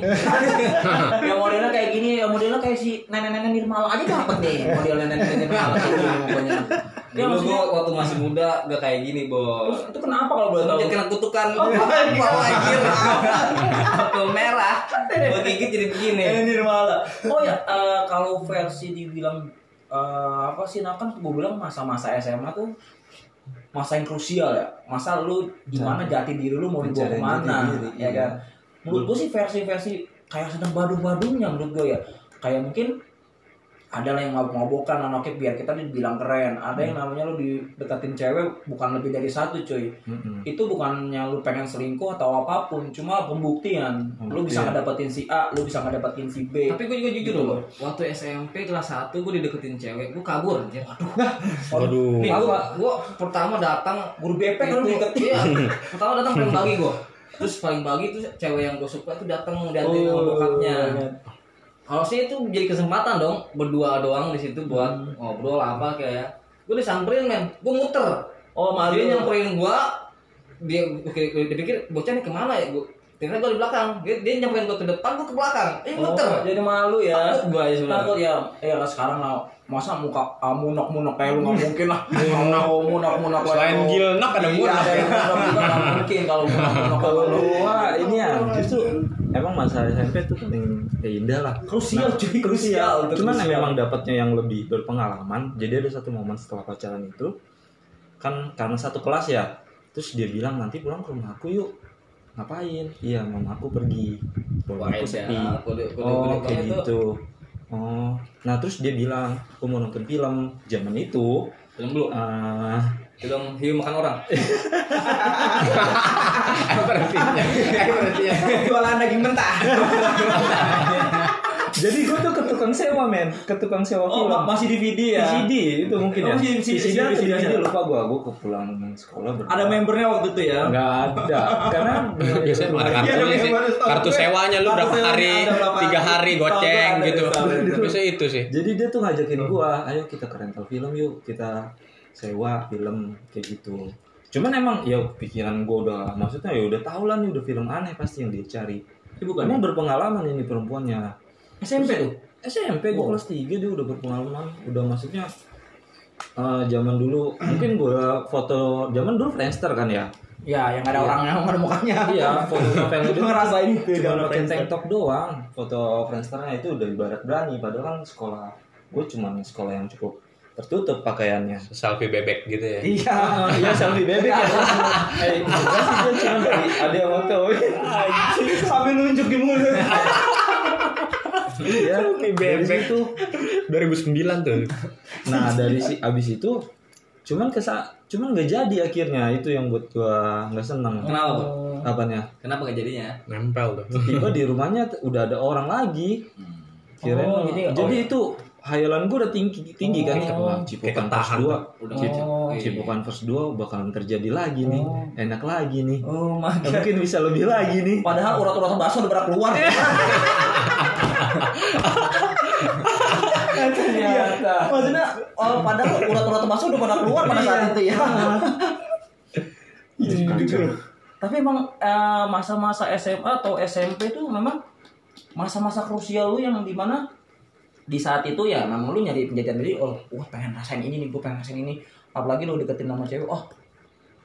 Speaker 2: yang modelnya kayak gini, yang modelnya kayak si nenek-nenek Nirmala aja dapat nih model nenek-nenek Nirmala ini pokoknya. Ya
Speaker 4: Dulu
Speaker 2: maksudnya
Speaker 4: gua waktu masih muda gak kayak gini, Bos.
Speaker 2: itu kenapa kalau boleh tahu?
Speaker 4: Jadi kena kutukan apa anjir? Apel merah. Gua gigit jadi begini.
Speaker 2: Nenek Nirmala. Oh ya, eh, kalau versi dibilang eh, apa sih nah kan gue bilang masa-masa SMA tuh masa yang krusial ya. Masa lu gimana jati diri lu mau dibawa ke
Speaker 3: mana diri,
Speaker 2: ya
Speaker 3: iya.
Speaker 2: kan menurut gue sih versi-versi kayak sedang baduh-baduhnya menurut gue ya. Kayak mungkin ada lah yang mabok-mabokan anaknya biar kita dibilang keren. Ada yang namanya lu dideketin cewek bukan lebih dari satu cuy.
Speaker 3: Mm-mm.
Speaker 2: itu bukannya lu pengen selingkuh atau apa pun cuma pembuktian. Lu bisa ngedapetin si A lu bisa ngedapetin si B.
Speaker 4: Tapi gue juga jujur
Speaker 2: Gitu
Speaker 4: loh, waktu SMP kelas 1 gue dideketin cewek, gue kabur anjir.
Speaker 1: Waduh.
Speaker 4: Nih gue gue pertama datang
Speaker 2: guru BP kan deketin
Speaker 4: Iya, pertama datang paling bagi gue. Terus paling bagi itu cewek yang gue suka itu datang dianterin sama bokapnya. Harusnya itu jadi kesempatan dong berdua doang di situ buat ngobrol apa kayak. Gue disamperin men, gue muter.
Speaker 2: oh malu
Speaker 4: Dia nyamperin gue, dia oke dia pikir bocah nih ke mana ya gue. Ternyata gue di belakang, dia, dia nyamperin gue ke depan, gue ke belakang. Eh
Speaker 2: Oh,
Speaker 4: muter.
Speaker 2: jadi malu ya
Speaker 4: Takut gue aja sebenarnya.
Speaker 2: takut ya ya sekarang lah masa muka ah, munak-munak kayak lu nggak mungkin lah mau munak-munak kayak
Speaker 1: Selain
Speaker 2: lu.
Speaker 1: gilnak ada
Speaker 2: Iya,
Speaker 1: munak.
Speaker 2: ada nggak mungkin kalau munak-munak
Speaker 3: Kalau
Speaker 2: kayak lu
Speaker 3: ini ya justru emang masa SMP tuh paling ya indah lah.
Speaker 2: krusial cuy krusial itu
Speaker 3: Cuman
Speaker 2: krusial.
Speaker 3: memang dapatnya yang lebih berpengalaman. Jadi ada satu momen setelah pacaran itu kan karena satu kelas ya. Terus dia bilang nanti pulang ke rumah aku yuk. Ngapain? Iya, mama aku pergi. Bawa aku sepi.
Speaker 4: kode kode
Speaker 3: Oh,
Speaker 4: kode
Speaker 3: kayak gitu. Oh, nah terus dia bilang, aku mau nonton film. Zaman itu,
Speaker 4: Film dulu,
Speaker 3: eh,
Speaker 4: film hiu makan orang.
Speaker 1: Berartinya. Berartinya.
Speaker 2: jualan daging mentah
Speaker 3: jadi gue tuh ke tukang sewa men, ke tukang sewa
Speaker 2: oh
Speaker 3: film.
Speaker 2: ma- masih DVD ya
Speaker 3: VCD itu mungkin
Speaker 2: Oh,
Speaker 3: ya.
Speaker 2: VCD,
Speaker 3: VCD, atau
Speaker 2: VCD, ya.
Speaker 3: lupa gue, gue ke pulang sekolah berdua.
Speaker 2: ada membernya waktu itu ya
Speaker 3: Nggak ada, karena
Speaker 1: Biasanya ada
Speaker 2: Iya,
Speaker 1: kartunya sih. Kartu sewanya lu berapa hari, tiga
Speaker 2: hari.
Speaker 1: goceng gitu. Bisa itu sih.
Speaker 3: Jadi dia tuh ngajakin gua, ayo kita ke rental film yuk, kita sewa film kayak gitu. Cuman emang ya pikiran gua udah maksudnya ya udah tahu lah nih udah film aneh pasti yang dia cari.
Speaker 2: Ini bukan
Speaker 3: Emang berpengalaman ini perempuannya.
Speaker 2: SMP tuh
Speaker 3: SMP gua
Speaker 2: Wow.
Speaker 3: kelas 3 dia udah berpengalaman, udah maksudnya eh, zaman dulu mungkin gua foto zaman dulu Friendster kan ya.
Speaker 2: Ya, yang ada orangnya, nggak ada mukanya.
Speaker 3: Iya, foto novel itu
Speaker 2: ngerasain itu
Speaker 3: cuma pakai tank top doang. Foto Friendsternya itu udah ibarat berani padahal kan sekolah gue cuma sekolah yang cukup tertutup pakaiannya.
Speaker 1: selfie bebek gitu ya
Speaker 2: Iya.
Speaker 3: Iya selfie bebek ya. Eh, enggak sih dia cuma dari ada yang foto.
Speaker 2: Sambil nunjuk di mulut.
Speaker 3: Iya,
Speaker 1: selfie bebek tuh 2009 tuh
Speaker 3: Nah dari si abis itu cuman kesa cuman nggak jadi akhirnya itu yang buat gua nggak seneng.
Speaker 4: Kenapa, Bang?
Speaker 3: Apanya?
Speaker 4: Kenapa gak jadinya?
Speaker 1: nempel tuh
Speaker 3: Tiba di rumahnya udah ada orang lagi. Kirain
Speaker 2: Oh,
Speaker 3: jadi,
Speaker 2: jadi- oh,
Speaker 3: itu hayalan gua udah tinggi tinggi kan wah Cipukan
Speaker 1: Kayak
Speaker 3: First
Speaker 1: ketahan.
Speaker 3: 2
Speaker 4: Udah
Speaker 3: Cip-
Speaker 2: Oh,
Speaker 4: iya.
Speaker 3: Cipukan First 2 bakalan terjadi lagi nih. Enak lagi nih.
Speaker 2: Oh,
Speaker 3: Ya,
Speaker 2: my God.
Speaker 3: mungkin bisa lebih lagi nih.
Speaker 2: Padahal urat-urat bakso udah pada keluar. Ternyata. Maksudnya, oh, padahal urat-urat bakso udah pada keluar pada saat itu ya. Tapi emang eh, masa-masa SMA atau SMP itu memang masa-masa krusial lu yang di mana di saat itu ya memang lu nyari penjajah diri oh gue pengen rasain ini nih gue pengen rasain ini. Apalagi lu deketin sama cewek oh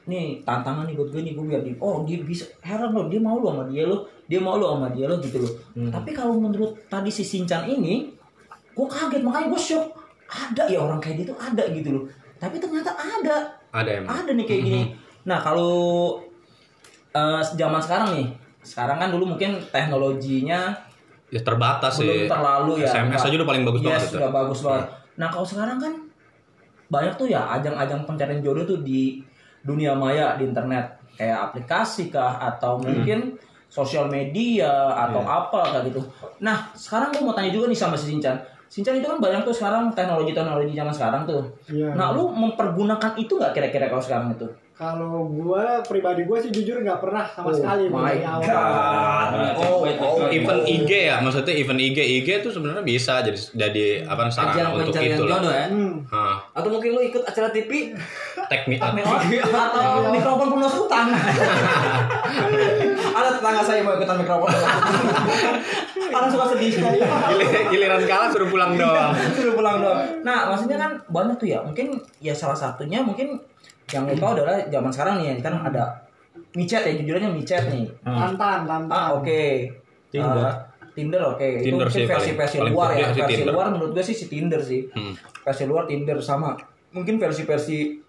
Speaker 2: nih tantangan nih buat gue nih gue biar di oh dia bisa heran loh dia mau lo sama dia lo dia mau lo sama dia lo gitu loh. Tapi kalau menurut tadi si Sinchan ini gue kaget makanya gue shock. Ada ya orang kayak dia tuh ada gitu loh. Tapi ternyata ada.
Speaker 1: Ada emang.
Speaker 2: Ada nih kayak gini. Nah kalau eh, zaman sekarang nih sekarang kan dulu mungkin teknologinya
Speaker 1: ya terbatas
Speaker 2: belum
Speaker 1: sih.
Speaker 2: terlalu ya
Speaker 1: SMS aja udah paling bagus
Speaker 2: yes,
Speaker 1: banget itu.
Speaker 2: udah bagus banget. Nah kalau sekarang kan banyak tuh ya ajang-ajang pencarian jodoh tuh di dunia maya di internet. Kayak aplikasi kah atau mungkin sosial media atau apa kayak gitu. Nah sekarang gue mau tanya juga nih sama si Sinchan Sinchan itu kan banyak tuh sekarang teknologi-teknologi zaman sekarang tuh.
Speaker 5: Iya.
Speaker 2: nah lu mempergunakan itu nggak kira-kira kalau sekarang itu
Speaker 5: Kalau gua pribadi gua sih jujur nggak pernah sama
Speaker 2: Oh
Speaker 5: sekali
Speaker 2: my
Speaker 5: dari awal.
Speaker 2: God.
Speaker 4: Oh,
Speaker 2: oh,
Speaker 1: Even IG ya, maksudnya even IG IG tuh sebenarnya bisa jadi jadi apa sarana untuk itu lah.
Speaker 4: jodoh ya?
Speaker 5: Hmm.
Speaker 1: Hah,
Speaker 4: Atau mungkin lu ikut acara TV?
Speaker 1: take me out.
Speaker 2: atau mikrofon penuh sultan ada tetangga saya mau ikutan mikrofon. Karena suka sedih
Speaker 1: Giliran, giliran kalah suruh pulang doang.
Speaker 2: suruh pulang doang. Nah maksudnya kan banyak tuh ya. Mungkin ya salah satunya mungkin yang lu tahu adalah zaman sekarang nih kan ada micet ya jujurnya micet nih.
Speaker 5: Tantan, tantan.
Speaker 2: ah oke.
Speaker 3: Tinder.
Speaker 2: Tinder oke. Itu
Speaker 1: Tinder
Speaker 2: mungkin
Speaker 1: sih
Speaker 2: versi
Speaker 1: paling-
Speaker 2: versi
Speaker 1: paling
Speaker 2: luar ya. versi
Speaker 1: Tinder.
Speaker 2: luar menurut gue sih si Tinder sih.
Speaker 1: Hmm.
Speaker 2: versi luar Tinder sama. Mungkin versi-versi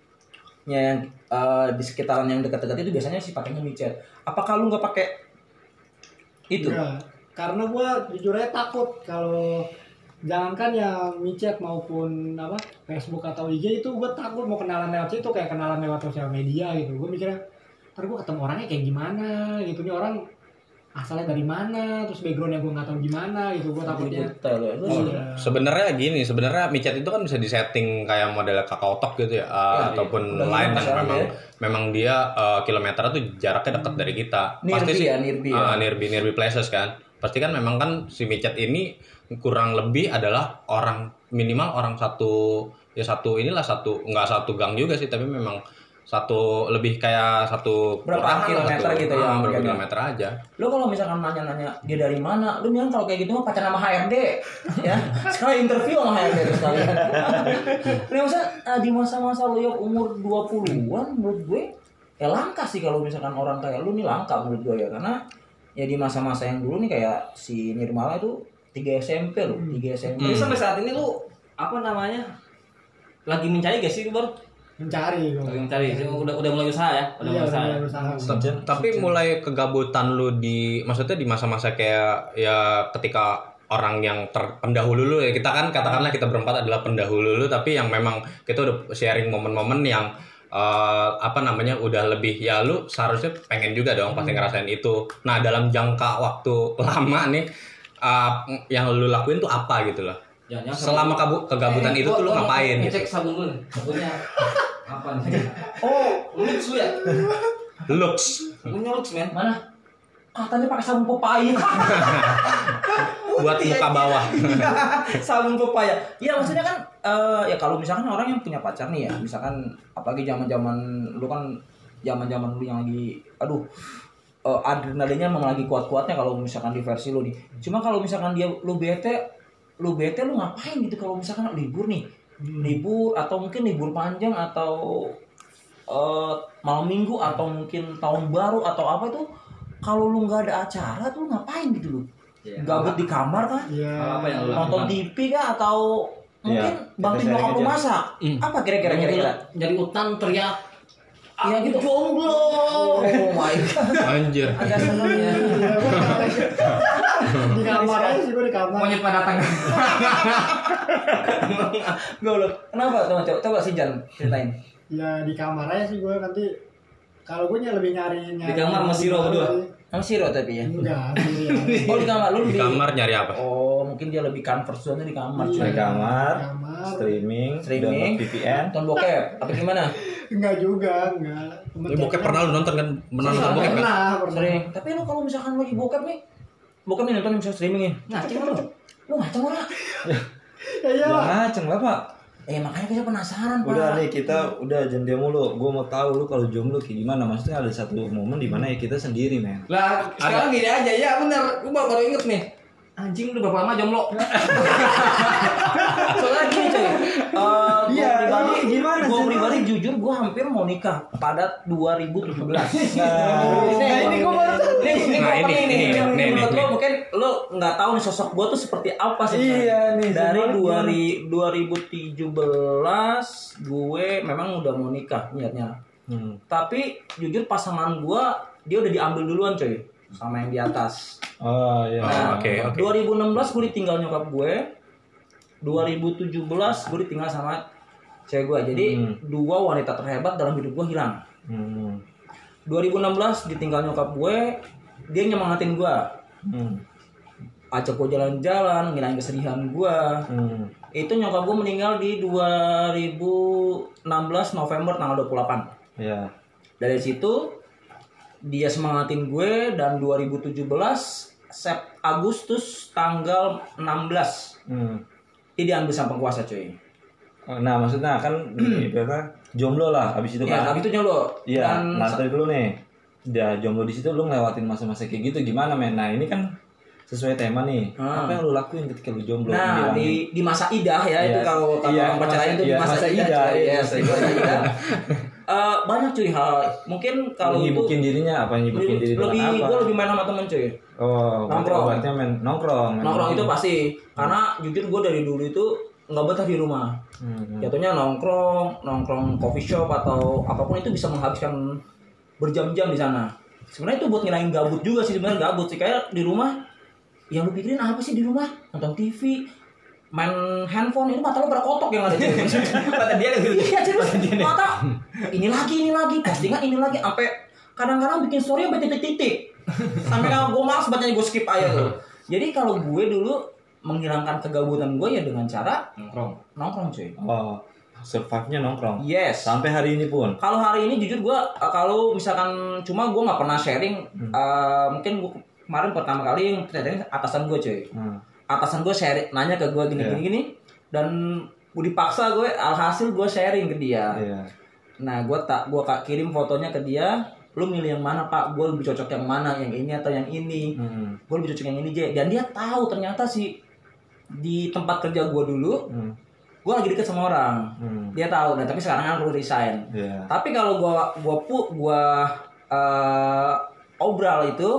Speaker 2: yang eh, di sekitaran yang dekat-dekat itu biasanya sih pakainya micet. Apakah lu nggak pakai itu?
Speaker 5: Enggak. Karena gua jujur aja takut kalau jangankan yang micet maupun apa Facebook atau IG itu gue takut mau kenalan lewat situ kayak kenalan lewat sosial media gitu. Gue mikirnya ntar gue ketemu orangnya kayak gimana? Gitu. Nih orang asalnya dari mana terus backgroundnya gue nggak tahu gimana gitu gue takutnya
Speaker 2: detail ya.
Speaker 5: Iya.
Speaker 1: Sebenarnya gini, sebenarnya micet itu kan bisa disetting kayak model kakao talk gitu ya, uh,
Speaker 2: Ya,
Speaker 1: ataupun
Speaker 2: udah
Speaker 1: lain
Speaker 2: masalah
Speaker 1: memang
Speaker 2: ya.
Speaker 1: memang dia uh, kilometernya tuh jaraknya dekat dari kita.
Speaker 2: Nearby ya, nearby ya.
Speaker 1: uh, nearby nearby places kan. Pasti kan memang kan si micet ini kurang lebih adalah orang minimal orang satu ya satu inilah satu nggak satu gang juga sih tapi memang satu lebih kayak satu
Speaker 2: Berapa kilometer
Speaker 1: satu-
Speaker 2: gitu ya,
Speaker 1: ah, berapa
Speaker 2: ya.
Speaker 1: kilometer aja.
Speaker 2: Lu kalau misalkan nanya-nanya dia dari mana? Lu bilang kalau kayak gitu mah pacaran sama HRD ya sekali interview sama HRD terus kalian nah maksudnya eh, di masa-masa lu yang umur 20-an menurut gue ya langka sih kalau misalkan orang kayak lu nih langka menurut gue ya. Karena ya di masa-masa yang dulu nih kayak si Nirmala itu 3 SMP loh 3 SMP
Speaker 4: Jadi sampai saat ini lu apa namanya? Lagi mencari gak sih baru?
Speaker 5: Mencari gue
Speaker 4: Lagi mencari. Udah udah mulai usaha ya? Udah
Speaker 5: iya
Speaker 4: mulai usaha.
Speaker 5: udah
Speaker 4: ya?
Speaker 5: berusaha
Speaker 3: Sinchan-
Speaker 1: Tapi mulai kegabutan lu di maksudnya di masa-masa kayak ya ketika orang yang terpendahulu lu ya kita kan katakanlah kita berempat adalah pendahulu lu tapi yang memang kita udah sharing momen-momen yang eh, apa namanya udah lebih ya lu seharusnya pengen juga dong pasti ngerasain itu. Nah, dalam jangka waktu lama nih eh, yang lu lakuin tuh apa gitu loh.
Speaker 4: Jangan, jangan
Speaker 1: Selama kabu- kegabutan
Speaker 4: Eh,
Speaker 1: itu
Speaker 4: gua-
Speaker 1: tuh lu ngapain
Speaker 4: Ngecek
Speaker 1: gitu?
Speaker 4: sabun dulu nih. Sabunnya apa nih? Oh, Lux lu ya?
Speaker 1: Looks.
Speaker 4: Punya Lux men.
Speaker 2: mana katanya pakai sabun pepaya
Speaker 1: buat muka bawah.
Speaker 2: sabun pepaya iya maksudnya kan eh, ya kalau misalkan orang yang punya pacar nih ya misalkan apalagi zaman zaman lu kan zaman zaman lu yang lagi aduh eh, adrenalinnya memang lagi kuat kuatnya kalau misalkan di versi lu nih cuma kalau misalkan dia lu bete lu bete lu ngapain gitu kalau misalkan libur nih libur atau mungkin libur panjang atau eh, malam minggu atau mungkin tahun baru atau apa itu kalau lu nggak ada acara tuh ngapain gitu lu
Speaker 4: Iya.
Speaker 2: gabut di kamar kan
Speaker 5: Iya.
Speaker 4: Apa yang lu
Speaker 2: nonton? TV kah atau mungkin
Speaker 3: Iya,
Speaker 2: bantuin nyokap lu masak apa kira-kira kira-kira
Speaker 4: Jadi utan teriak.
Speaker 2: Iya gitu.
Speaker 4: Jomblo.
Speaker 2: oh my god
Speaker 1: Anjir.
Speaker 2: agak seneng ya
Speaker 5: Iya, di kamar aja sih gue di kamar.
Speaker 4: Monyet pada datang.
Speaker 2: Goblok. Kenapa coba coba, coba sih Jan ceritain.
Speaker 5: Ya di kamar aja sih gue nanti. Kalau gue lebih nyari nyari.
Speaker 4: Di kamar sama Siro berdua?
Speaker 2: Kamu siro tapi ya.
Speaker 5: Enggak.
Speaker 2: Oh di kamar lu
Speaker 1: Di
Speaker 2: di
Speaker 1: kamar nyari apa?
Speaker 2: Oh mungkin dia lebih comfort zone di kamar
Speaker 5: Iya.
Speaker 3: Di kamar,
Speaker 5: Kamar.
Speaker 3: Streaming,
Speaker 2: Streaming.
Speaker 3: download VPN.
Speaker 2: Nonton bokep apa gimana?
Speaker 5: Enggak juga, enggak.
Speaker 1: Ya, bokep pernah lu nonton kan? Pernah nonton bokep kan?
Speaker 5: Pernah, pernah.
Speaker 2: Sering. Tapi lu kalau misalkan lagi bokep nih, bokep nih nonton bisa streaming nih.
Speaker 4: Ngaceng lu.
Speaker 2: Lu ngaceng ora?
Speaker 5: Ya iya
Speaker 3: Ya
Speaker 5: lah.
Speaker 3: ngaceng lah pak.
Speaker 2: Eh makanya kita penasaran pak.
Speaker 3: Udah nih kita udah jangan dia mulu. Gue mau tahu lu kalau jomblo kayak gimana. Maksudnya ada satu momen di mana ya kita sendiri men.
Speaker 4: Lah, sekarang gini aja ya bener. Gue baru, baru inget nih. Anjing udah berapa lama jomblo?
Speaker 2: Soalnya gini cuy. Eh gua
Speaker 3: Iya,
Speaker 2: pribadi
Speaker 3: ini gimana
Speaker 2: Gua
Speaker 3: sih,
Speaker 2: pribadi jujur gua hampir mau nikah pada 2017. Nah,
Speaker 3: ini gua baru tahu.
Speaker 2: Nih, ini
Speaker 1: Nah, ini,
Speaker 2: nih,
Speaker 1: ini,
Speaker 2: nih,
Speaker 1: nih, nih,
Speaker 2: menurut lo mungkin lo nggak tahu nih sosok gua tuh seperti apa sih.
Speaker 3: Iya, nih,
Speaker 2: Dari
Speaker 3: sebenarnya.
Speaker 2: 2000 2017 gue memang udah mau nikah niatnya.
Speaker 3: Hmm.
Speaker 2: Tapi jujur pasangan gua dia udah diambil duluan coy sama yang di atas.
Speaker 3: Oh iya.
Speaker 1: Oh, oke, oke.
Speaker 2: 2016 gue ditinggal nyokap gue. 2017 gue ditinggal sama cewek gue. Jadi
Speaker 3: Hmm.
Speaker 2: dua wanita terhebat dalam hidup gue hilang.
Speaker 3: Hmm.
Speaker 2: 2016 ditinggal nyokap gue, dia nyemangatin gue.
Speaker 3: Hmm.
Speaker 2: Ajak gue jalan-jalan, ngilangin kesedihan gue.
Speaker 3: Hmm.
Speaker 2: Itu nyokap gue meninggal di 2016 November tanggal 28.
Speaker 3: Ya.
Speaker 2: Dari situ dia semangatin gue dan 2017 Sep Agustus tanggal 16
Speaker 3: Hmm.
Speaker 2: dia diambil sama penguasa cuy.
Speaker 3: Oh, Nah maksudnya kan ini ibaratnya jomblo lah habis itu
Speaker 2: Ya,
Speaker 3: kan.
Speaker 2: tapi itu nyolo.
Speaker 3: Iya. Nah tadi dulu nih. Ya jomblo di situ lu ngelewatin masa-masa kayak gitu gimana men? Nah ini kan sesuai tema nih.
Speaker 2: Hmm.
Speaker 3: Apa yang lu lakuin ketika lu jomblo?
Speaker 2: Nah, di di masa idah ya itu
Speaker 3: Iya,
Speaker 2: kalau kalau
Speaker 3: iya,
Speaker 2: orang pacaran
Speaker 3: masa-
Speaker 2: itu di masa,
Speaker 3: masa
Speaker 2: idah.
Speaker 3: idah,
Speaker 2: masa idah. Eh, banyak cuy hal. Mungkin kalau itu
Speaker 3: nyibukin dirinya apa nyibukin diri
Speaker 2: lebih
Speaker 3: apa?
Speaker 2: gue lebih main sama temen cuy.
Speaker 3: Oh,
Speaker 2: Nongkrong.
Speaker 3: obatnya main nongkrong. main
Speaker 2: Nongkrong itu pasti. Karena jujur gue dari dulu itu nggak betah di rumah.
Speaker 3: Hmm.
Speaker 2: Jatuhnya nongkrong, nongkrong coffee shop atau apa pun itu bisa menghabiskan berjam-jam di sana. Sebenarnya itu buat ngilangin gabut juga sih sebenarnya gabut sih kayak di rumah yang lu pikirin apa sih di rumah? Nonton TV, main handphone itu mata lu pada kotok yang ada di
Speaker 1: Kata dia gitu.
Speaker 2: Iya serius mata ini lagi ini lagi postingan ini lagi sampai kadang-kadang bikin story sampai titik-titik sampai kalau gue malas bacanya gue skip aja tuh. Jadi kalau gue dulu menghilangkan kegabutan gue ya dengan cara
Speaker 4: Nongkrong.
Speaker 2: nongkrong cuy.
Speaker 3: Oh, survive-nya nongkrong.
Speaker 2: Yes.
Speaker 3: Sampai hari ini pun.
Speaker 2: Kalau hari ini jujur gue kalau misalkan cuma gue nggak pernah sharing eh, mungkin gue kemarin pertama kali yang sharing atasan gue cuy
Speaker 3: Hmm.
Speaker 2: Atasan gue sharing nanya ke gue gini
Speaker 3: Iya.
Speaker 2: gini gini dan gue dipaksa gue alhasil gue sharing ke dia
Speaker 3: Iya.
Speaker 2: nah gue tak gue kak kirim fotonya ke dia lu milih yang mana pak gue lebih cocok yang mana yang ini atau yang ini
Speaker 3: Hmm.
Speaker 2: gue lebih cocok yang ini J dan dia tahu ternyata sih di tempat kerja gue dulu
Speaker 3: Hmm.
Speaker 2: gue lagi deket sama orang
Speaker 3: Hmm.
Speaker 2: dia tahu nah tapi sekarang kan aku resign
Speaker 3: Iya.
Speaker 2: tapi kalau gua gua pu gua eh, obral itu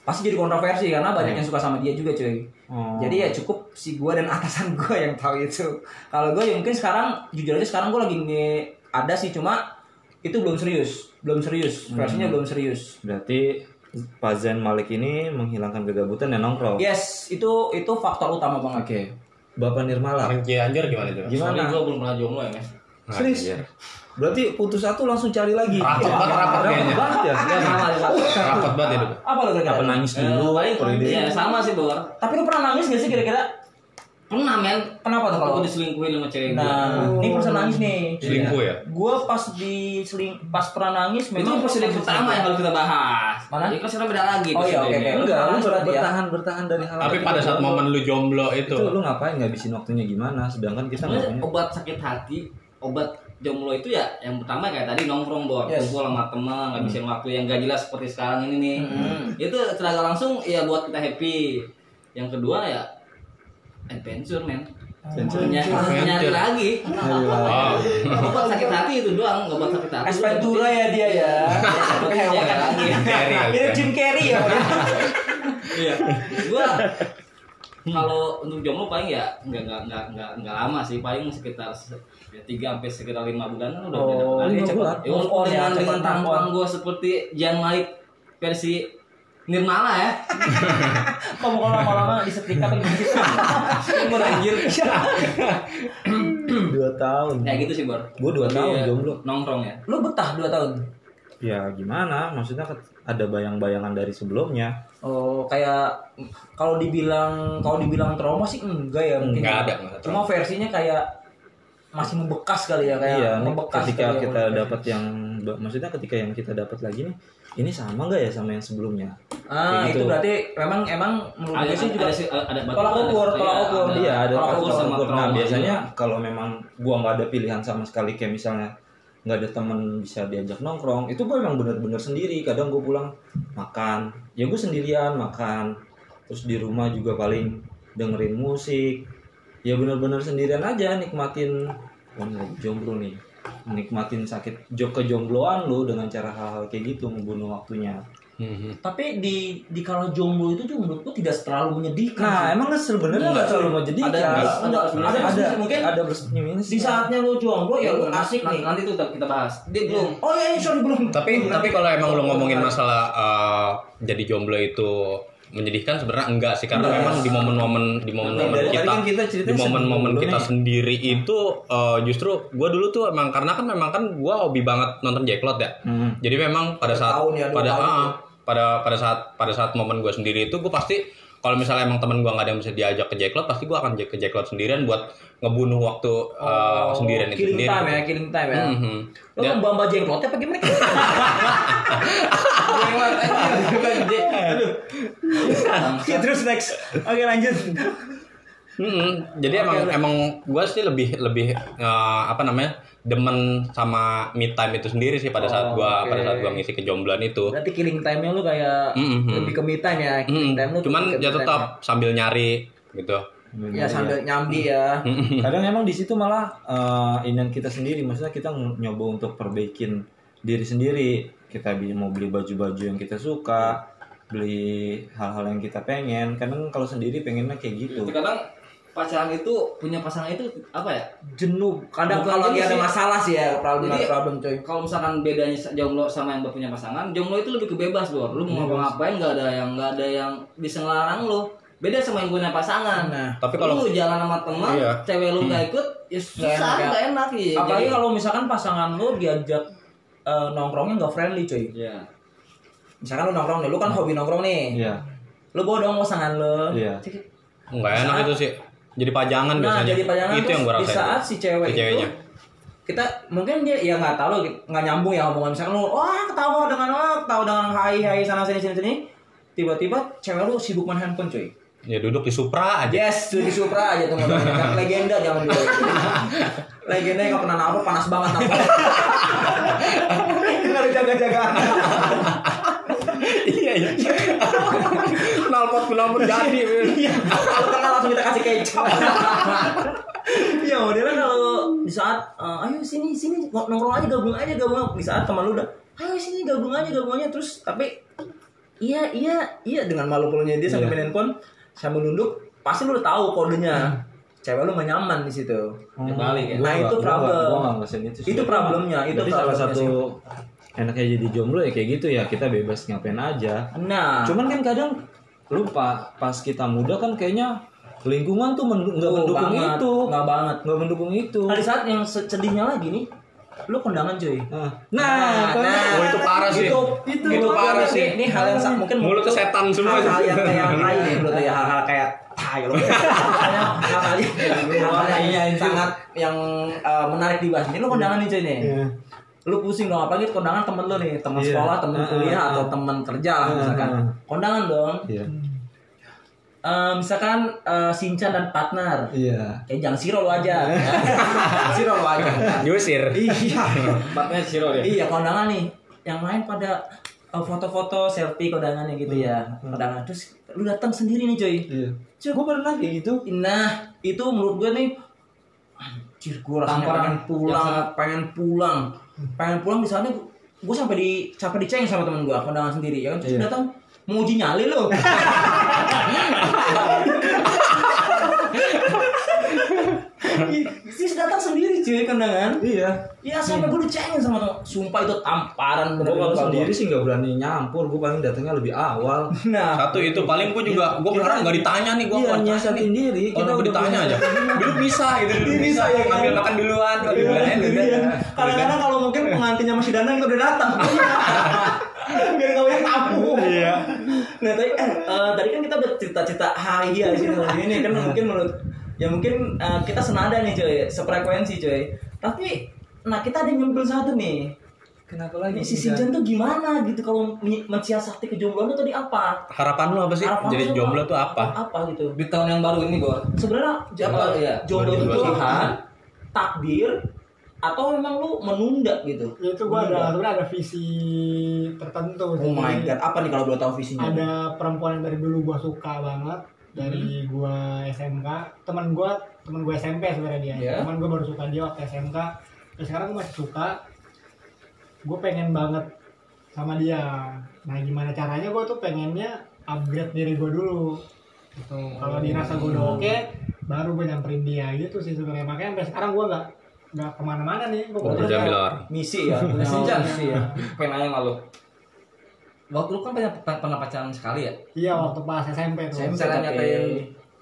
Speaker 2: pasti jadi kontroversi karena banyak yang suka sama dia juga cuy.
Speaker 3: Oh.
Speaker 2: Jadi ya cukup si gua dan atasan gua yang tahu itu. Kalau gua ya mungkin sekarang jujur aja sekarang gua lagi nge- ada sih cuma itu belum serius, belum serius, versinya belum serius.
Speaker 3: Berarti Pak Zain Malik ini menghilangkan kegabutan dan nongkrong.
Speaker 2: Yes, itu itu faktor utama banget.
Speaker 3: Oke. Bapak Nirmala.
Speaker 1: Orang Cianjur gimana tuh?
Speaker 3: Gimana?
Speaker 4: Soalnya gue belum pernah jomblo ya, Mas.
Speaker 3: Serius? Berarti putus satu langsung cari lagi.
Speaker 1: Rapat banget, rapat
Speaker 3: Rapat
Speaker 1: kayaknya.
Speaker 3: banget ya.
Speaker 2: Enggak sama.
Speaker 1: Rapat banget itu.
Speaker 2: Apa lo kira-kira?
Speaker 3: Apa nangis dulu?
Speaker 4: Eh,
Speaker 3: kalau dia-
Speaker 4: Iya, sama sih, Bor.
Speaker 2: Tapi lu pernah nangis gak sih kira-kira?
Speaker 4: Pernah, men.
Speaker 2: Kenapa tuh kalau?
Speaker 4: Aku diselingkuhin sama cewek gue.
Speaker 2: Nah, ini persen nangis nih.
Speaker 1: Selingkuh ya?
Speaker 2: Gue pas di seling pas pernah nangis
Speaker 4: itu presiden pertama yang kalau kita bahas.
Speaker 2: Mana?
Speaker 4: Ya kan sekarang beda lagi.
Speaker 2: Oh, iya, oke.
Speaker 3: Enggak, lu
Speaker 2: Nangis
Speaker 3: ber-
Speaker 2: berarti ya?
Speaker 3: bertahan bertahan dari hal
Speaker 1: Tapi pada saat momen lu jomblo itu,
Speaker 3: itu lu ngapain ngabisin waktunya gimana? Sedangkan kita punya.
Speaker 4: obat sakit hati, obat jomblo itu ya yang pertama kayak tadi nongkrong bor,
Speaker 2: Yes.
Speaker 4: kumpul sama teman, ngabisin waktu yang gak jelas seperti sekarang ini nih.
Speaker 2: Mm-hmm.
Speaker 4: Itu secara langsung ya buat kita happy. Yang kedua ya adventure men. Nyari, nyari lagi.
Speaker 1: Oh.
Speaker 4: Obat sakit hati itu doang, obat sakit hati.
Speaker 2: Es Ventura ya dia ya.
Speaker 4: Nyari lagi.
Speaker 1: Carry kali
Speaker 2: Mirip
Speaker 1: ya.
Speaker 2: Jim Carrey ya.
Speaker 4: Iya. Gua kalau untuk jomblo paling ya nggak nggak nggak nggak nggak lama sih paling sekitar se- ya, tiga sampai sekitar lima bulan kan udah
Speaker 2: Oh,
Speaker 4: lagi.
Speaker 2: lima bulan.
Speaker 4: Ya,
Speaker 2: ya,
Speaker 4: dengan
Speaker 2: cepat
Speaker 4: dengan tampang gue seperti Jan Malik versi Nirmala ya.
Speaker 2: Kamu kalau lama-lama disetrika pengen gitu.
Speaker 4: Gue anjir.
Speaker 3: dua tahun
Speaker 4: Kayak gitu sih, Bor.
Speaker 3: Gua dua tahun
Speaker 4: Iya,
Speaker 3: jomblo.
Speaker 4: Nongkrong ya.
Speaker 2: Lu betah 2 tahun.
Speaker 3: ya gimana maksudnya ada bayang-bayangan dari sebelumnya
Speaker 2: Oh, kayak kalau dibilang kalau dibilang trauma sih enggak ya mungkin.
Speaker 1: Nggak
Speaker 2: ya.
Speaker 1: ada, nggak ada
Speaker 2: Cuma versinya kayak masih membekas kali ya kayak
Speaker 3: iya
Speaker 2: membekas
Speaker 3: ketika
Speaker 2: kali ya,
Speaker 3: kita
Speaker 2: membekas.
Speaker 3: dapat yang maksudnya ketika yang kita dapat lagi nih ini sama nggak ya sama yang sebelumnya
Speaker 2: Ah,
Speaker 3: Kayak
Speaker 2: itu
Speaker 3: gitu.
Speaker 2: berarti memang emang menurut
Speaker 4: Ada
Speaker 2: gue sih juga
Speaker 4: ada sih ada batu-
Speaker 2: tolak ukur,
Speaker 4: ada-
Speaker 2: tolak ukur.
Speaker 3: iya ada
Speaker 2: Kalau
Speaker 3: tolak
Speaker 2: aku
Speaker 3: ukur.
Speaker 4: sama
Speaker 3: nah biasanya
Speaker 4: juga.
Speaker 3: kalau memang gua nggak ada pilihan sama sekali kayak misalnya nggak ada temen bisa diajak nongkrong itu gua emang bener-bener sendiri kadang gue pulang makan ya gue sendirian makan terus di rumah juga paling dengerin musik ya bener-bener sendirian aja nikmatin wah ini lagi jomblo nih nikmatin sakit jok kejombloan lu dengan cara hal-hal kayak gitu membunuh waktunya
Speaker 1: Mhm.
Speaker 2: tapi di di kalau jomblo itu juga menurutku tidak terlalu menyedihkan.
Speaker 3: nah
Speaker 2: sih.
Speaker 3: emang sebenarnya nggak terlalu mau jadi
Speaker 2: Ada-
Speaker 3: ya,
Speaker 2: ada-
Speaker 3: ada
Speaker 2: ada-
Speaker 3: ada
Speaker 2: ada mungkin
Speaker 3: ada minus
Speaker 2: di saatnya lu jomblo ya lu asik nih.
Speaker 4: Nanti tuh kita bahas. Dia belum.
Speaker 2: Oh iya, iya, sorry belum.
Speaker 1: Tapi tapi kalau emang lu ngomongin masalah uh, jadi jomblo itu menyedihkan sebenarnya enggak sih karena
Speaker 2: Enggak.
Speaker 1: memang di momen-momen di momen-momen kita,
Speaker 3: kan kita
Speaker 1: di momen-momen kita
Speaker 3: nih.
Speaker 1: sendiri itu uh, justru gue dulu tuh emang karena kan memang kan gue hobi banget nonton Jacklot ya
Speaker 3: Hmm.
Speaker 1: jadi memang pada saat
Speaker 2: tahun ya,
Speaker 1: pada
Speaker 2: tahun
Speaker 1: ah,
Speaker 2: tuh.
Speaker 1: pada pada saat pada saat momen gue sendiri itu gue pasti kalau misalnya emang temen gue nggak ada yang bisa diajak ke Jacklot pasti gue akan ke Jacklot sendirian buat ngebunuh waktu uh, sendirian itu
Speaker 2: Oh, killing
Speaker 1: sendiri
Speaker 2: time ya, killing time ya.
Speaker 1: Mhm.
Speaker 2: Lu
Speaker 1: Dan-
Speaker 2: kan bamba jenglotnya apa gimana? Ya, terus next. Oke lanjut.
Speaker 1: Mm-mm. Jadi emang emang gue sih lebih lebih eh, apa namanya demen sama me time itu sendiri sih pada saat
Speaker 2: Oh,
Speaker 1: gue
Speaker 2: oke.
Speaker 1: pada saat gue ngisi kejombloan itu.
Speaker 2: Berarti killing time-nya lu kayak
Speaker 1: Mhm.
Speaker 2: lebih ke me time ya.
Speaker 1: Mm,
Speaker 2: Killing time lu
Speaker 1: cuman ya tetap sambil nyari gitu.
Speaker 2: Ya sambil nyambi ya.
Speaker 3: kadang emang di situ malah uh, inian kita sendiri maksudnya kita nyoba untuk perbaikin diri sendiri kita mau beli baju-baju yang kita suka beli hal-hal yang kita pengen kadang kalau sendiri pengennya kayak gitu
Speaker 4: Kadang pacaran itu punya pasangan itu apa ya?
Speaker 2: Jenuh. Kadang
Speaker 4: Bukan
Speaker 2: kalau lagi ada masalah sih ya, problem
Speaker 4: Jadi-
Speaker 2: problem coy.
Speaker 4: Kalau misalkan bedanya jomblo sama yang berpunya pasangan, jomblo itu lebih kebebas bor. Lu mau ngapa-ngapain nggak ada yang nggak ada yang bisa ngelarang lu. Beda sama yang punya pasangan.
Speaker 2: Nah,
Speaker 1: Tapi kalau
Speaker 4: lu jalan sama teman,
Speaker 1: Iya.
Speaker 4: cewek lu nggak ikut, ya susah,
Speaker 2: enak ya.
Speaker 4: nggak enak ya.
Speaker 2: apalagi
Speaker 4: Jadi-
Speaker 2: kalau misalkan pasangan lu diajak eh, nongkrongnya nggak friendly coy.
Speaker 4: Iya.
Speaker 2: Misalkan lu nongkrong nih, lu kan hobi nongkrong nih.
Speaker 3: iya
Speaker 2: Lu bawa dong pasangan lu.
Speaker 3: Iya.
Speaker 2: Cik,
Speaker 1: nggak enak itu sih. Jadi pajangan
Speaker 2: Nah,
Speaker 1: biasanya.
Speaker 2: jadi pajangan
Speaker 1: itu yang gue
Speaker 2: di saat si cewek
Speaker 1: Si
Speaker 2: itu kita mungkin dia ya nggak tahu nggak nyambung ya omongan misalkan lu wah ketawa dengan wah ketawa dengan hai hai sana sini sini sini tiba-tiba cewek lu sibuk main handphone cuy
Speaker 1: Ya duduk di Supra aja.
Speaker 2: yes di Supra aja modelnya Kan legenda jangan dulu legenda yang nggak pernah nabrak panas banget nabrak nggak ada jaga-jaga
Speaker 1: iya iya. Knalpot knalpot jadi.
Speaker 2: Iya, kalau kenal langsung kita kasih kecap. Iya, modelnya kalau di saat eh, ayo sini sini nongkrong aja gabung aja gabung di saat teman lu udah ayo sini gabung aja gabung aja terus tapi iya iya iya dengan malu malunya dia sambil main handphone sambil nunduk pasti lu udah tahu kodenya. Cewek lu gak nyaman di situ.
Speaker 3: Hmm,
Speaker 4: balik ya.
Speaker 3: gua
Speaker 2: Nah, itu
Speaker 3: gua nggak-
Speaker 2: problem.
Speaker 3: gua nggak ngerasain itu sih.
Speaker 2: Itu problemnya, itu
Speaker 3: Berarti salah satu enaknya jadi jomblo ya kayak gitu ya kita bebas ngapain aja.
Speaker 2: Nah.
Speaker 3: Cuman kan kadang lupa pas kita muda kan kayaknya lingkungan tuh men- nggak
Speaker 2: Oh,
Speaker 3: mendukung
Speaker 2: banget.
Speaker 3: itu.
Speaker 2: Nggak banget.
Speaker 3: Nggak mendukung itu.
Speaker 2: Nah di saat yang se- sedihnya lagi nih lu kondangan cuy
Speaker 3: nah, nah, kan-
Speaker 1: Oh, itu parah sih.
Speaker 2: Itu,
Speaker 3: itu
Speaker 1: Itu parah
Speaker 2: Ini-
Speaker 1: sih.
Speaker 2: Ini hal yang sa- mungkin menurut
Speaker 1: setan semua.
Speaker 2: Hal-hal yang kayak tai nih menurut ya hal-hal kayak tai loh. Hal-hal hal-hal yang sangat yang eh, menarik dibahas. Ini lu kondangan nih cuy nih.
Speaker 3: Iya.
Speaker 2: Lu pusing dong apalagi kondangan temen lu nih, teman
Speaker 3: Iya.
Speaker 2: sekolah, temen
Speaker 3: Ah,
Speaker 2: kuliah
Speaker 3: ah,
Speaker 2: atau
Speaker 3: ah.
Speaker 2: temen kerja lah
Speaker 3: Ah,
Speaker 2: misalkan.
Speaker 3: ah.
Speaker 2: Kondangan dong.
Speaker 3: iya
Speaker 2: Eh, misalkan eh, Sinchan dan partner.
Speaker 3: iya
Speaker 2: Eh jangan Siro lu aja. Siro lu aja.
Speaker 1: Diusir.
Speaker 2: Iya.
Speaker 4: Empatnya Ciro dia.
Speaker 2: Iya kondangan nih. Yang lain pada eh, foto-foto selfie kondangannya gitu ya kondangan terus lu datang sendiri nih coy
Speaker 3: Iya.
Speaker 2: Cuk.
Speaker 3: Gue pernah kayak gitu.
Speaker 2: nah itu menurut gue nih anjir gue rasanya
Speaker 4: Tamparan
Speaker 2: pengen pulang pengen pulang pengen pulang misalnya gue sampai di sampai diceng sama temen gue kondangan sendiri ya kan terus
Speaker 3: Iya.
Speaker 2: datang mau uji nyali lo Terus datang sendiri cuy kondangan
Speaker 3: Iya.
Speaker 2: Iya sampai gue dicengin sama temen Sumpah itu tamparan
Speaker 3: Gue kalau
Speaker 2: gua.
Speaker 3: sendiri sih nggak berani nyampur. Gue paling datangnya lebih awal.
Speaker 2: Nah
Speaker 1: Satu itu paling gue juga gue berharap nggak ditanya nih gue
Speaker 3: Iya,
Speaker 1: mau
Speaker 3: nyiasatin diri.
Speaker 1: Kita gue
Speaker 3: udah
Speaker 1: ditanya aja. Dulu bisa gitu, dulu
Speaker 2: Bisa, ya,
Speaker 1: ya ngambil
Speaker 2: kan?
Speaker 1: makan duluan.
Speaker 2: Iya, iya. Kadang-kadang kalau mungkin pengantinnya masih danang kita udah datang. Biar nggak banyak tamu. Iya. Nah tadi eh, eh, tadi kan kita udah cerita-cerita hai ya di sini ini kan mungkin menurut ya mungkin eh, kita senada nih coy, sefrekuensi coy. Tapi nah kita ada yang nyempil satu nih.
Speaker 3: Kenapa
Speaker 2: Ini
Speaker 3: lagi?
Speaker 2: si Sinjan tuh gimana gitu kalau men- mensiasati kejombloan itu tadi apa?
Speaker 1: Harapan lu apa sih?
Speaker 2: Harapan
Speaker 1: Jadi jomblo tuh apa?
Speaker 2: Apa gitu?
Speaker 4: Di tahun yang baru ini, Bor.
Speaker 2: Sebenarnya
Speaker 4: Apa, iya?
Speaker 2: jomblo itu
Speaker 1: 2021.
Speaker 2: pilihan, takdir, atau memang lu menunda gitu?
Speaker 5: Ya itu gue ada sebenarnya ada visi tertentu
Speaker 2: Oh my god, apa nih kalau boleh tahu visinya?
Speaker 5: ada perempuan yang dari dulu gue suka banget dari
Speaker 2: Hmm.
Speaker 5: gue SMK teman gue teman gue SMP sebenarnya dia.
Speaker 2: Ya.
Speaker 5: teman gue baru suka dia waktu SMK dan sekarang gue masih suka. Gue pengen banget sama dia. Nah gimana caranya gue tuh pengennya upgrade diri gue dulu. Gitu. Kalau dirasa gue udah oke baru gue nyamperin dia. Gitu sih sebenarnya. Makanya sampai sekarang gue nggak nggak ke mana-mana nih gue
Speaker 1: Oh.
Speaker 2: Misi ya, punya
Speaker 4: Sinjan.
Speaker 2: misi ya.
Speaker 4: Pengen nanya? Waktu lu kan pernah, pernah pacaran sekali ya?
Speaker 5: iya waktu pas SMP tuh
Speaker 2: SMP.
Speaker 4: Cara nyatain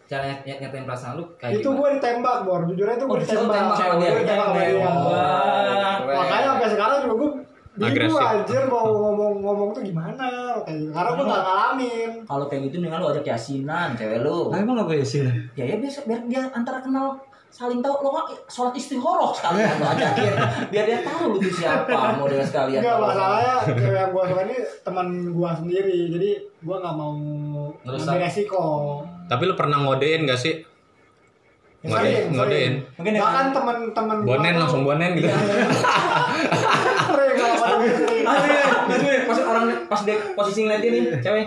Speaker 4: cara nyat- nyatain perasaan lu kayak
Speaker 5: itu gue ditembak bor jujur aja tuh
Speaker 4: Oh,
Speaker 5: gue
Speaker 4: disuruh
Speaker 5: ditembak gue ditembak sama dia
Speaker 2: Wah.
Speaker 5: makanya sampai sekarang juga gue bingung
Speaker 1: Agresif.
Speaker 5: anjir mau ngomong-ngomong tuh gimana kayak gitu karena gue gak ngalamin
Speaker 2: Kalau kayak gitu dengan lu ajak yasinan cewek lu.
Speaker 3: Nah, emang apa ya sih?
Speaker 2: Ya ya biasa biar dia antara kenal saling tahu lo kan sholat istikharah sekalian lo ajakin biar dia tahu lu tuh siapa model sekalian
Speaker 5: enggak masalahnya cewek yang gue suka ini teman gue sendiri jadi gue gak mau ngambil resiko
Speaker 1: Tapi lu pernah ngodein gak sih? Ngodein,
Speaker 5: Sering,
Speaker 1: ngodein.
Speaker 2: Mungkin ya-
Speaker 5: bahkan teman-teman
Speaker 1: Bonen langsung bonen gitu.
Speaker 5: sering kalau pada gue sering
Speaker 2: Asli ya, asli ya. Pas orang pas dia posisi ngeliatin nih cewek.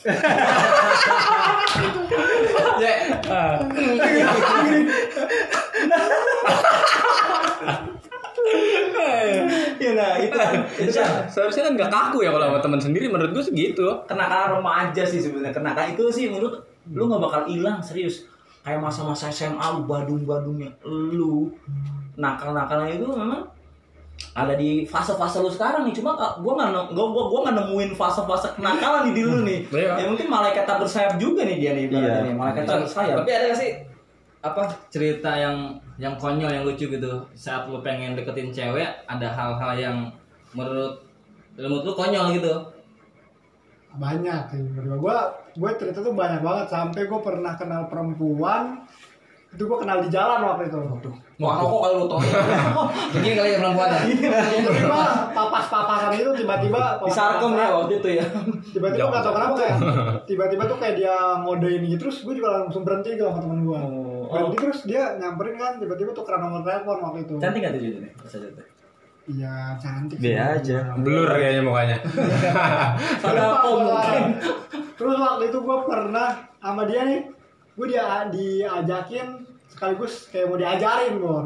Speaker 4: Ya,
Speaker 2: nah itu. Itu. Kan
Speaker 1: Seharusnya kan gak kaku ya kalau sama teman sendiri. Menurut gue segitu.
Speaker 2: kenakalan remaja sih sebenarnya. Kenakalan itu sih menurut lu nggak bakal hilang serius. Kayak masa-masa SMA lu badung-badungnya lu nakal-nakalnya itu memang ada di fase-fase lu sekarang nih. Cuma ah, gua nggak gua gua gua nggak nemuin fase-fase kenakalan di diri lu nih.
Speaker 1: Iya.
Speaker 2: ya mungkin malaikat tak bersayap juga nih dia nih
Speaker 3: Iya.
Speaker 2: nih. Malaikat tak bersayap.
Speaker 4: tapi ada gak sih apa cerita yang yang konyol yang lucu gitu? Saat lu pengen deketin cewek ada hal-hal yang menurut menurut lu konyol gitu?
Speaker 5: Banyak sih. Menurut gue gue cerita tuh banyak banget. Sampai gue pernah kenal perempuan itu gue kenal di jalan waktu itu.
Speaker 2: Wah, rokok kalau lu tau
Speaker 4: begini kali ya perempuan ya?
Speaker 5: Tiba-tiba papas-papasan itu tiba-tiba
Speaker 2: di sarkom ya waktu itu ya?
Speaker 5: Tiba-tiba gak tau kenapa kayak tiba-tiba tuh kayak dia ngodein gitu terus gue juga langsung berhenti gitu sama temen gue
Speaker 2: Oh.
Speaker 5: berhenti terus dia nyamperin kan tiba-tiba tuh nomor telepon waktu itu.
Speaker 2: Cantik gak tuh jadi jadi.
Speaker 5: iya cantik
Speaker 3: Be aja.
Speaker 1: Blur kayaknya mukanya.
Speaker 2: Apa mungkin?
Speaker 5: terus waktu itu gue pernah sama dia nih gue dia diajakin sekaligus kayak mau diajarin bor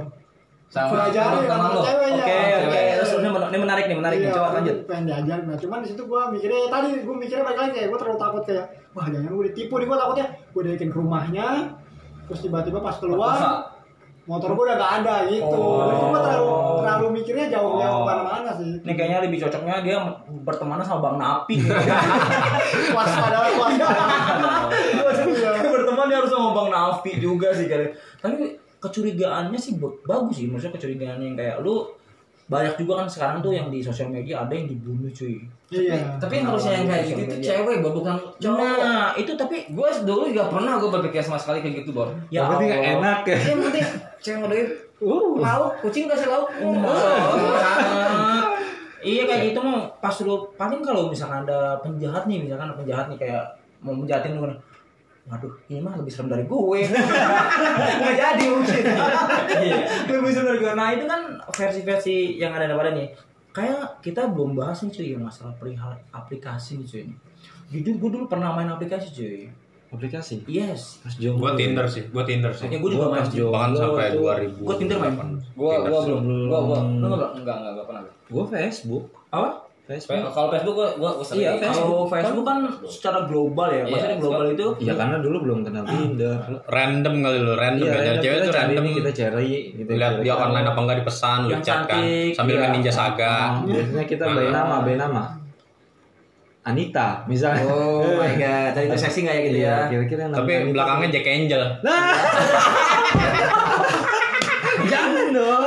Speaker 4: sama
Speaker 5: diajarin sama
Speaker 4: lu
Speaker 5: ceweknya
Speaker 2: Oke, oke. Terus ini men- ini menarik nih, menarik nih.
Speaker 5: Iya,
Speaker 2: Coba
Speaker 5: gua
Speaker 2: lanjut.
Speaker 5: pengen diajarin nah cuman di situ gue mikirnya ya tadi gue mikirnya balik lagi kayak gue terlalu takut kayak wah jangan gue ditipu nih gue takutnya gue diajakin ke rumahnya terus tiba-tiba pas keluar motor gue udah gak ada gitu
Speaker 2: Oh.
Speaker 5: Jadi gue terlalu terlalu mikirnya jauh-jauh
Speaker 2: Oh.
Speaker 5: ke mana-mana sih
Speaker 2: Ini kayaknya lebih cocoknya dia berteman sama Bang Napi.
Speaker 5: waspada waspada Iya.
Speaker 2: Berteman dia harus sama Bang Nafi juga sih kali. Tapi kecurigaannya sih bagus sih. Maksudnya kecurigaan yang kayak lu banyak juga kan sekarang tuh yang di sosial media ada yang dibunuh cuy.
Speaker 5: iya
Speaker 4: tapi yang harusnya yang kayak gitu itu cewek bukan cowok
Speaker 2: Nah, itu tapi
Speaker 4: gue dulu juga pernah gue berpikir sama sekali kayak gitu bor
Speaker 2: ya
Speaker 3: Berarti nggak
Speaker 2: Allah.
Speaker 3: enak ya.
Speaker 4: yang penting cewek ngodein
Speaker 3: Uh.
Speaker 4: lauk kucing kasih lauk
Speaker 2: Nah, iya kayak gitu mah pas lu paling kalau misalkan ada penjahat nih misalkan ada penjahat nih kayak mau menjahatin lu kan waduh ini mah lebih serem dari gue nggak jadi mungkin lebih serem dari gue nah itu kan versi-versi yang ada nih kayak kita belum bahas nih cuy masalah perihal aplikasi nih cuy. Jujur gue dulu pernah main aplikasi cuy.
Speaker 3: aplikasi
Speaker 2: Yes.
Speaker 3: pas jomblo
Speaker 1: Gua Tinder sih, gua Tinder sih.
Speaker 2: Ya gue juga main. cuy.
Speaker 1: Bahkan
Speaker 3: jomblo
Speaker 1: sampai
Speaker 3: tuh
Speaker 1: 2000.
Speaker 2: Gue Tinder main.
Speaker 4: Gua
Speaker 1: sih.
Speaker 4: belum. Gua gua lu enggak enggak enggak enggak pernah.
Speaker 3: gue Facebook
Speaker 2: Apa?
Speaker 3: Facebook
Speaker 4: Kalau Facebook gua gua gua sering.
Speaker 3: Iya, Facebook.
Speaker 2: Kalau Facebook kan secara global ya.
Speaker 4: Iya,
Speaker 2: Maksudnya global itu
Speaker 3: ya karena dulu belum kenal Tinder
Speaker 1: Random kali lu, random
Speaker 3: Iya,
Speaker 1: ya. Cewek
Speaker 3: cari
Speaker 1: random.
Speaker 3: kita cari gitu
Speaker 1: Lihat dia
Speaker 3: kira-kira.
Speaker 1: online apa enggak dipesan, lu chat kan. Sambil
Speaker 2: iya.
Speaker 1: main Ninja Saga.
Speaker 3: biasanya kita bayi nama bayi nama Anita misalnya
Speaker 2: Oh my god, tadi seksi nggak ya gitu ya?
Speaker 3: Iya, kira-kira yang
Speaker 1: Tapi belakangnya Jack Angel.
Speaker 3: jangan dong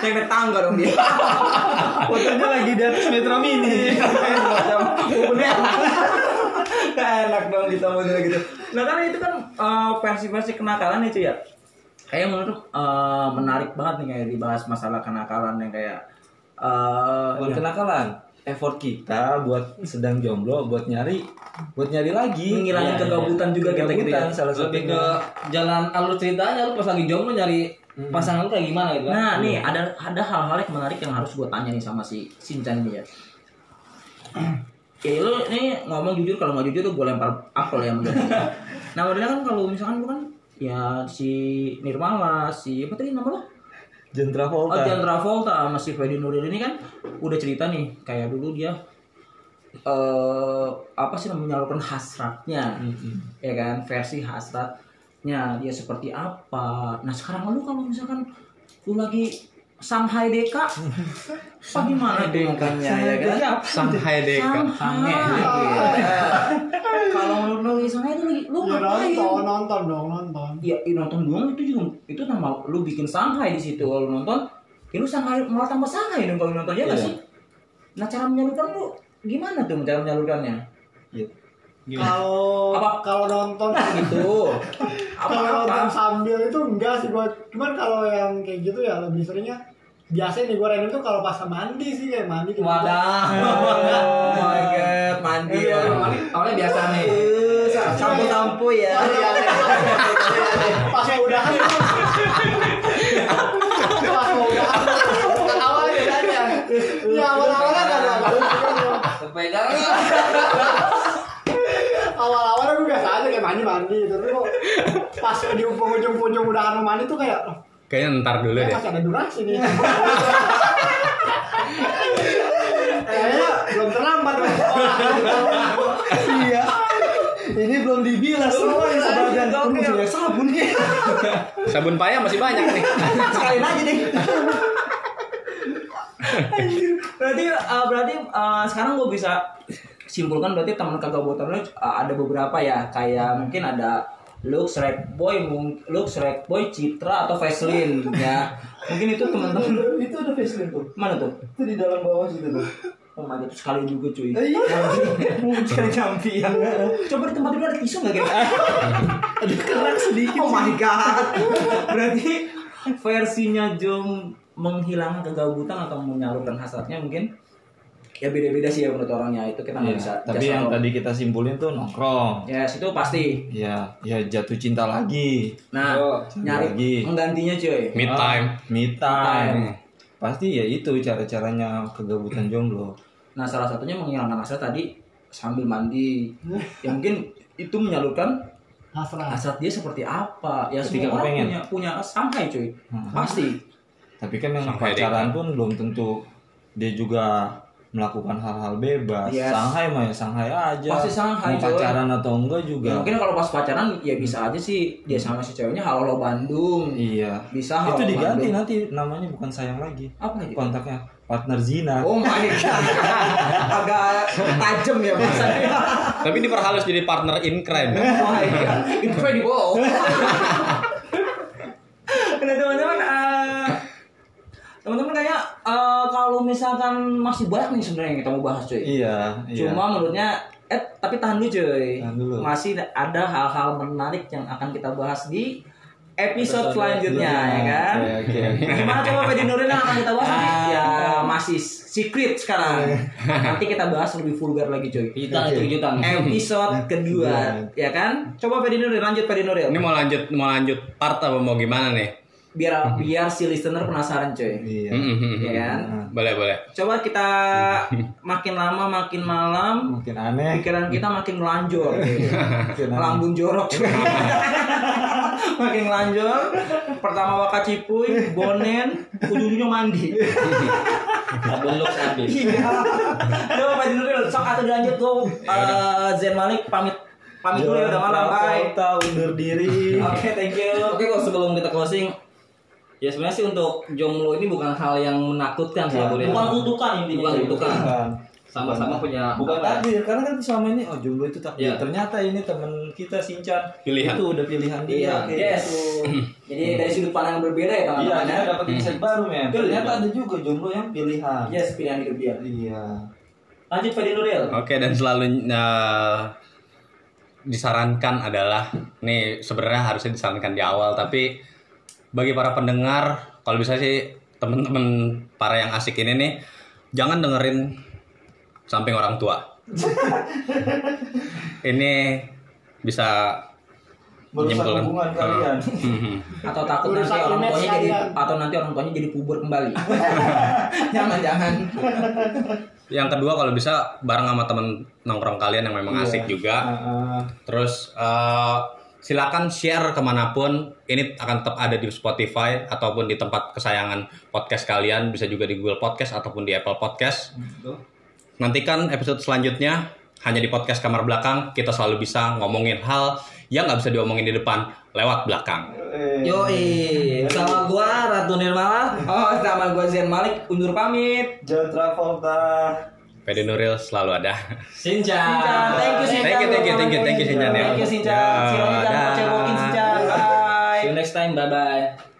Speaker 2: Naik naik tangga dong dia.
Speaker 3: fotonya lagi di atas Metro Mini
Speaker 2: Udah. enak dong kita model gitu. Nah kan itu kan eh, versi-versi kenakalan itu ya. Kayak menurut eh, menarik banget nih kayak dibahas masalah kenakalan yang kayak eh
Speaker 3: buat kenakalan effort kita buat sedang jomblo buat nyari buat nyari lagi
Speaker 2: Menghilangkan
Speaker 3: Iya,
Speaker 2: kegabutan
Speaker 3: iya.
Speaker 2: juga kita gitu ya.
Speaker 3: Kegabutan salah
Speaker 4: Lebih ke jalan alur ceritanya lu pas lagi jomblo nyari pasangan lu kayak gimana gitu kan.
Speaker 2: Nah nih ada ada hal-hal yang menarik yang harus gue tanya nih sama si Sinchan ini ya. Ya lu ini ngomong jujur kalau nggak jujur tuh gue lempar apel ya. Nah modelnya kan kalau misalkan lu kan ya si Nirmala, si apa tadi nama lo? Oh
Speaker 3: Travolta
Speaker 2: Jan Travolta sama si Freddy Nuril ini kan udah cerita nih kayak dulu dia eh apa sih namanya menyalurkan hasratnya ya kan versi hasratnya dia seperti apa nah sekarang lu kalau misalkan lu lagi Shanghai Deka apa gimana tuh makanya ya kan
Speaker 1: Shanghai Deka.
Speaker 2: Shanghai Ya. kalau lu Shanghai itu lagi lu
Speaker 5: Ya
Speaker 2: ngapain
Speaker 5: nonton, nonton dong, nonton.
Speaker 2: ya nonton doang itu juga itu nama lu bikin Shanghai di situ kalau lu nonton ya lu Shanghai malah tambah Shanghai dong kalau nonton ya nggak
Speaker 3: Iya.
Speaker 2: sih nah cara menyalurkan lu gimana tuh cara menyalurkannya
Speaker 3: Iya.
Speaker 5: Kalau
Speaker 2: Apa?
Speaker 5: kalau nonton
Speaker 2: gitu
Speaker 5: kalau
Speaker 2: apa
Speaker 5: sambil itu enggak sih gua. Cuman kalau yang kayak gitu ya lebih seringnya biasanya nih gua random tuh kalau pas mandi sih kayak mandi tuh.
Speaker 2: wadah oh my god mandi ya
Speaker 4: Mandi awalnya biasa nih.
Speaker 2: sampo sampo ya
Speaker 5: Pas mau udahan tuh. Pas mau udahan.
Speaker 4: Awalnya biasa aja.
Speaker 5: Ya awal-awalnya enggak ada.
Speaker 4: Pegang.
Speaker 5: Awal-awalnya gue mandi-mandi gitu. Tapi kok pas di ujung-ujung udahan mau mandi tuh kayak
Speaker 1: Kayaknya ntar dulu
Speaker 5: Kayak
Speaker 1: deh.
Speaker 5: masih ada durasi nih. Kayaknya belum terlambat
Speaker 3: iya ini belum dibilas semua yang sebagian kamu sudah sabun nih
Speaker 1: Sabun payah masih banyak nih.
Speaker 2: sekalian aja deh berarti eh, berarti eh, sekarang gue bisa simpulkan berarti teman kagak botan lu eh, ada beberapa ya kayak mungkin ada Lux, Rek Boy, mung- Lux, Rek Boy, Citra atau Vaseline ya. Mungkin itu teman-teman
Speaker 3: itu ada facelift tuh
Speaker 2: mana tuh?
Speaker 3: itu di dalam bawah situ tuh
Speaker 2: Oh my god, sekali juga cuy.
Speaker 3: iya
Speaker 2: sekali campian. Coba di tempat itu ada tisu nggak gitu?
Speaker 3: ada kerak sedikit
Speaker 2: Oh my god. Berarti versinya Jom menghilangkan kegabutan atau menyalurkan hasratnya mungkin ya beda-beda sih ya menurut orangnya. Itu kita nggak
Speaker 3: Iya,
Speaker 2: bisa
Speaker 3: tapi yang tadi kita simpulin tuh nongkrong.
Speaker 2: Ya yes, itu pasti.
Speaker 3: Ya ya jatuh cinta lagi.
Speaker 2: Nah
Speaker 4: Oh,
Speaker 2: nyari
Speaker 3: lagi.
Speaker 2: menggantinya cuy.
Speaker 1: Me time.
Speaker 3: Ah, me time.
Speaker 1: Hmm.
Speaker 3: pasti ya itu cara-caranya kegabutan jomblo.
Speaker 2: Nah salah satunya menghilangkan hasrat tadi sambil mandi. Ya mungkin itu menyalurkan
Speaker 5: Hasrat.
Speaker 2: hasrat dia seperti apa? Ya
Speaker 3: Ketika
Speaker 2: semua orang punya punya sampai cuy.
Speaker 3: Hmm.
Speaker 2: pasti.
Speaker 3: Tapi kan yang
Speaker 1: Sampai
Speaker 3: pacaran pun belum tentu dia juga melakukan hal-hal bebas.
Speaker 2: Yes.
Speaker 3: Shanghai mah ya Shanghai aja.
Speaker 2: Pasti Shanghai,
Speaker 3: mau
Speaker 2: coy.
Speaker 3: pacaran atau enggak juga.
Speaker 2: Ya, mungkin kalau pas pacaran ya bisa aja sih dia sama si ceweknya halo Bandung.
Speaker 3: Iya.
Speaker 2: Bisa halo
Speaker 3: itu diganti
Speaker 2: Bandung.
Speaker 3: nanti namanya bukan sayang lagi.
Speaker 2: Apa lagi?
Speaker 3: Kontaknya partner zina.
Speaker 2: Oh my god. Agak tajam ya bahasanya
Speaker 1: Tapi diperhalus jadi partner in crime.
Speaker 2: oh my god. Incredible nah teman-teman eh, teman-teman kayak eh, kalau misalkan masih banyak nih sebenarnya yang kita mau bahas cuy
Speaker 3: iya iya
Speaker 2: Cuma menurutnya eh tapi tahan dulu cuy.
Speaker 3: Tahan dulu.
Speaker 2: Masih ada hal-hal menarik yang akan kita bahas di episode selanjutnya ya kan.
Speaker 3: Oke, oke, oke.
Speaker 2: Gimana coba Fedi Nuril yang akan kita bahas nanti?
Speaker 3: Ah.
Speaker 2: Ya masih secret sekarang. Nanti kita bahas lebih vulgar lagi cuy.
Speaker 4: Hitam itu kejutan.
Speaker 2: Episode kedua ya kan. Coba Fedi Nuril lanjut Fedi Nuril.
Speaker 1: Ini mau lanjut mau lanjut part apa mau gimana nih?
Speaker 2: Biar biar si listener penasaran coy.
Speaker 3: Iya.
Speaker 1: Hmm, hmm, hmm,
Speaker 2: Ya kan?
Speaker 1: Boleh, boleh.
Speaker 2: Coba kita makin lama makin malam
Speaker 3: Mungkin aneh.
Speaker 2: pikiran kita makin melanjur.
Speaker 3: Aneh.
Speaker 2: Lambung jorok. makin melanjur. Pertama waka cipuy, bonen, ujung-ujungnya mandi.
Speaker 4: Sabun lux habis.
Speaker 2: Iya. Coba Pak Dinuril, sok atau dilanjut tuh eh, Zen Malik pamit pamit dulu ya udah malam. Bye.
Speaker 3: Travolta undur diri.
Speaker 2: Oke, thank you.
Speaker 4: Oke kalau sebelum kita closing Ya sebenarnya sih untuk jomblo ini bukan hal yang menakutkan sih ya, ya.
Speaker 2: Bukan kutukan intinya.
Speaker 4: Bukan kutukan.
Speaker 3: Bukan.
Speaker 4: Sama-sama punya
Speaker 3: Bukan
Speaker 4: ya?
Speaker 3: takdir, karena kan selama ini oh jomblo itu takdir.
Speaker 4: Iya.
Speaker 3: Ternyata ini teman kita Sincan.
Speaker 1: Pilihan.
Speaker 3: Itu udah pilihan dia.
Speaker 4: Iya.
Speaker 2: Yes.
Speaker 3: gitu.
Speaker 2: Jadi dari sudut pandang yang berbeda ya
Speaker 3: Iya,
Speaker 2: teman-teman
Speaker 3: kita
Speaker 2: ya.
Speaker 3: dapat insight baru men.
Speaker 2: Betul,
Speaker 3: Ternyata ada juga jomblo yang pilihan.
Speaker 2: Yes, pilihan hidup dia.
Speaker 3: Iya.
Speaker 2: Lanjut Pak Dinuril.
Speaker 1: Oke dan selalu eh, disarankan adalah nih sebenarnya harusnya disarankan di awal tapi bagi para pendengar kalau bisa sih temen-temen para yang asik ini nih jangan dengerin samping orang tua. ini bisa
Speaker 3: Merusak
Speaker 1: menyimpulkan.
Speaker 3: hubungan
Speaker 1: Ah.
Speaker 3: kalian.
Speaker 2: Atau takut
Speaker 5: Urusan
Speaker 2: nanti orang tuanya jadi atau nanti orang tuanya jadi puber kembali. jangan jangan.
Speaker 1: Yang kedua kalau bisa bareng sama temen nongkrong kalian yang memang asik juga.
Speaker 3: Ah, ah.
Speaker 1: Terus eh, silakan share ke mana pun. Ini akan tetap ada di Spotify ataupun di tempat kesayangan podcast kalian. Bisa juga di Google Podcast ataupun di Apple Podcast. Nantikan episode selanjutnya hanya di podcast kamar belakang. Kita selalu bisa ngomongin hal yang nggak bisa diomongin di depan lewat belakang.
Speaker 3: Eh,
Speaker 2: Yoi, sama gua Ratu Nirmala. Oh, sama gua Zen Malik undur pamit.
Speaker 3: John Travolta.
Speaker 1: Pede Nuril selalu ada.
Speaker 4: Sinca.
Speaker 2: Sincan, thank you Sincan.
Speaker 1: Thank you, thank you, thank you, thank you, Sincan, ya.
Speaker 2: Thank you Sincan.
Speaker 1: Ya,
Speaker 2: you jangan kecewain Sincan. Bye.
Speaker 4: See you next time. Bye bye.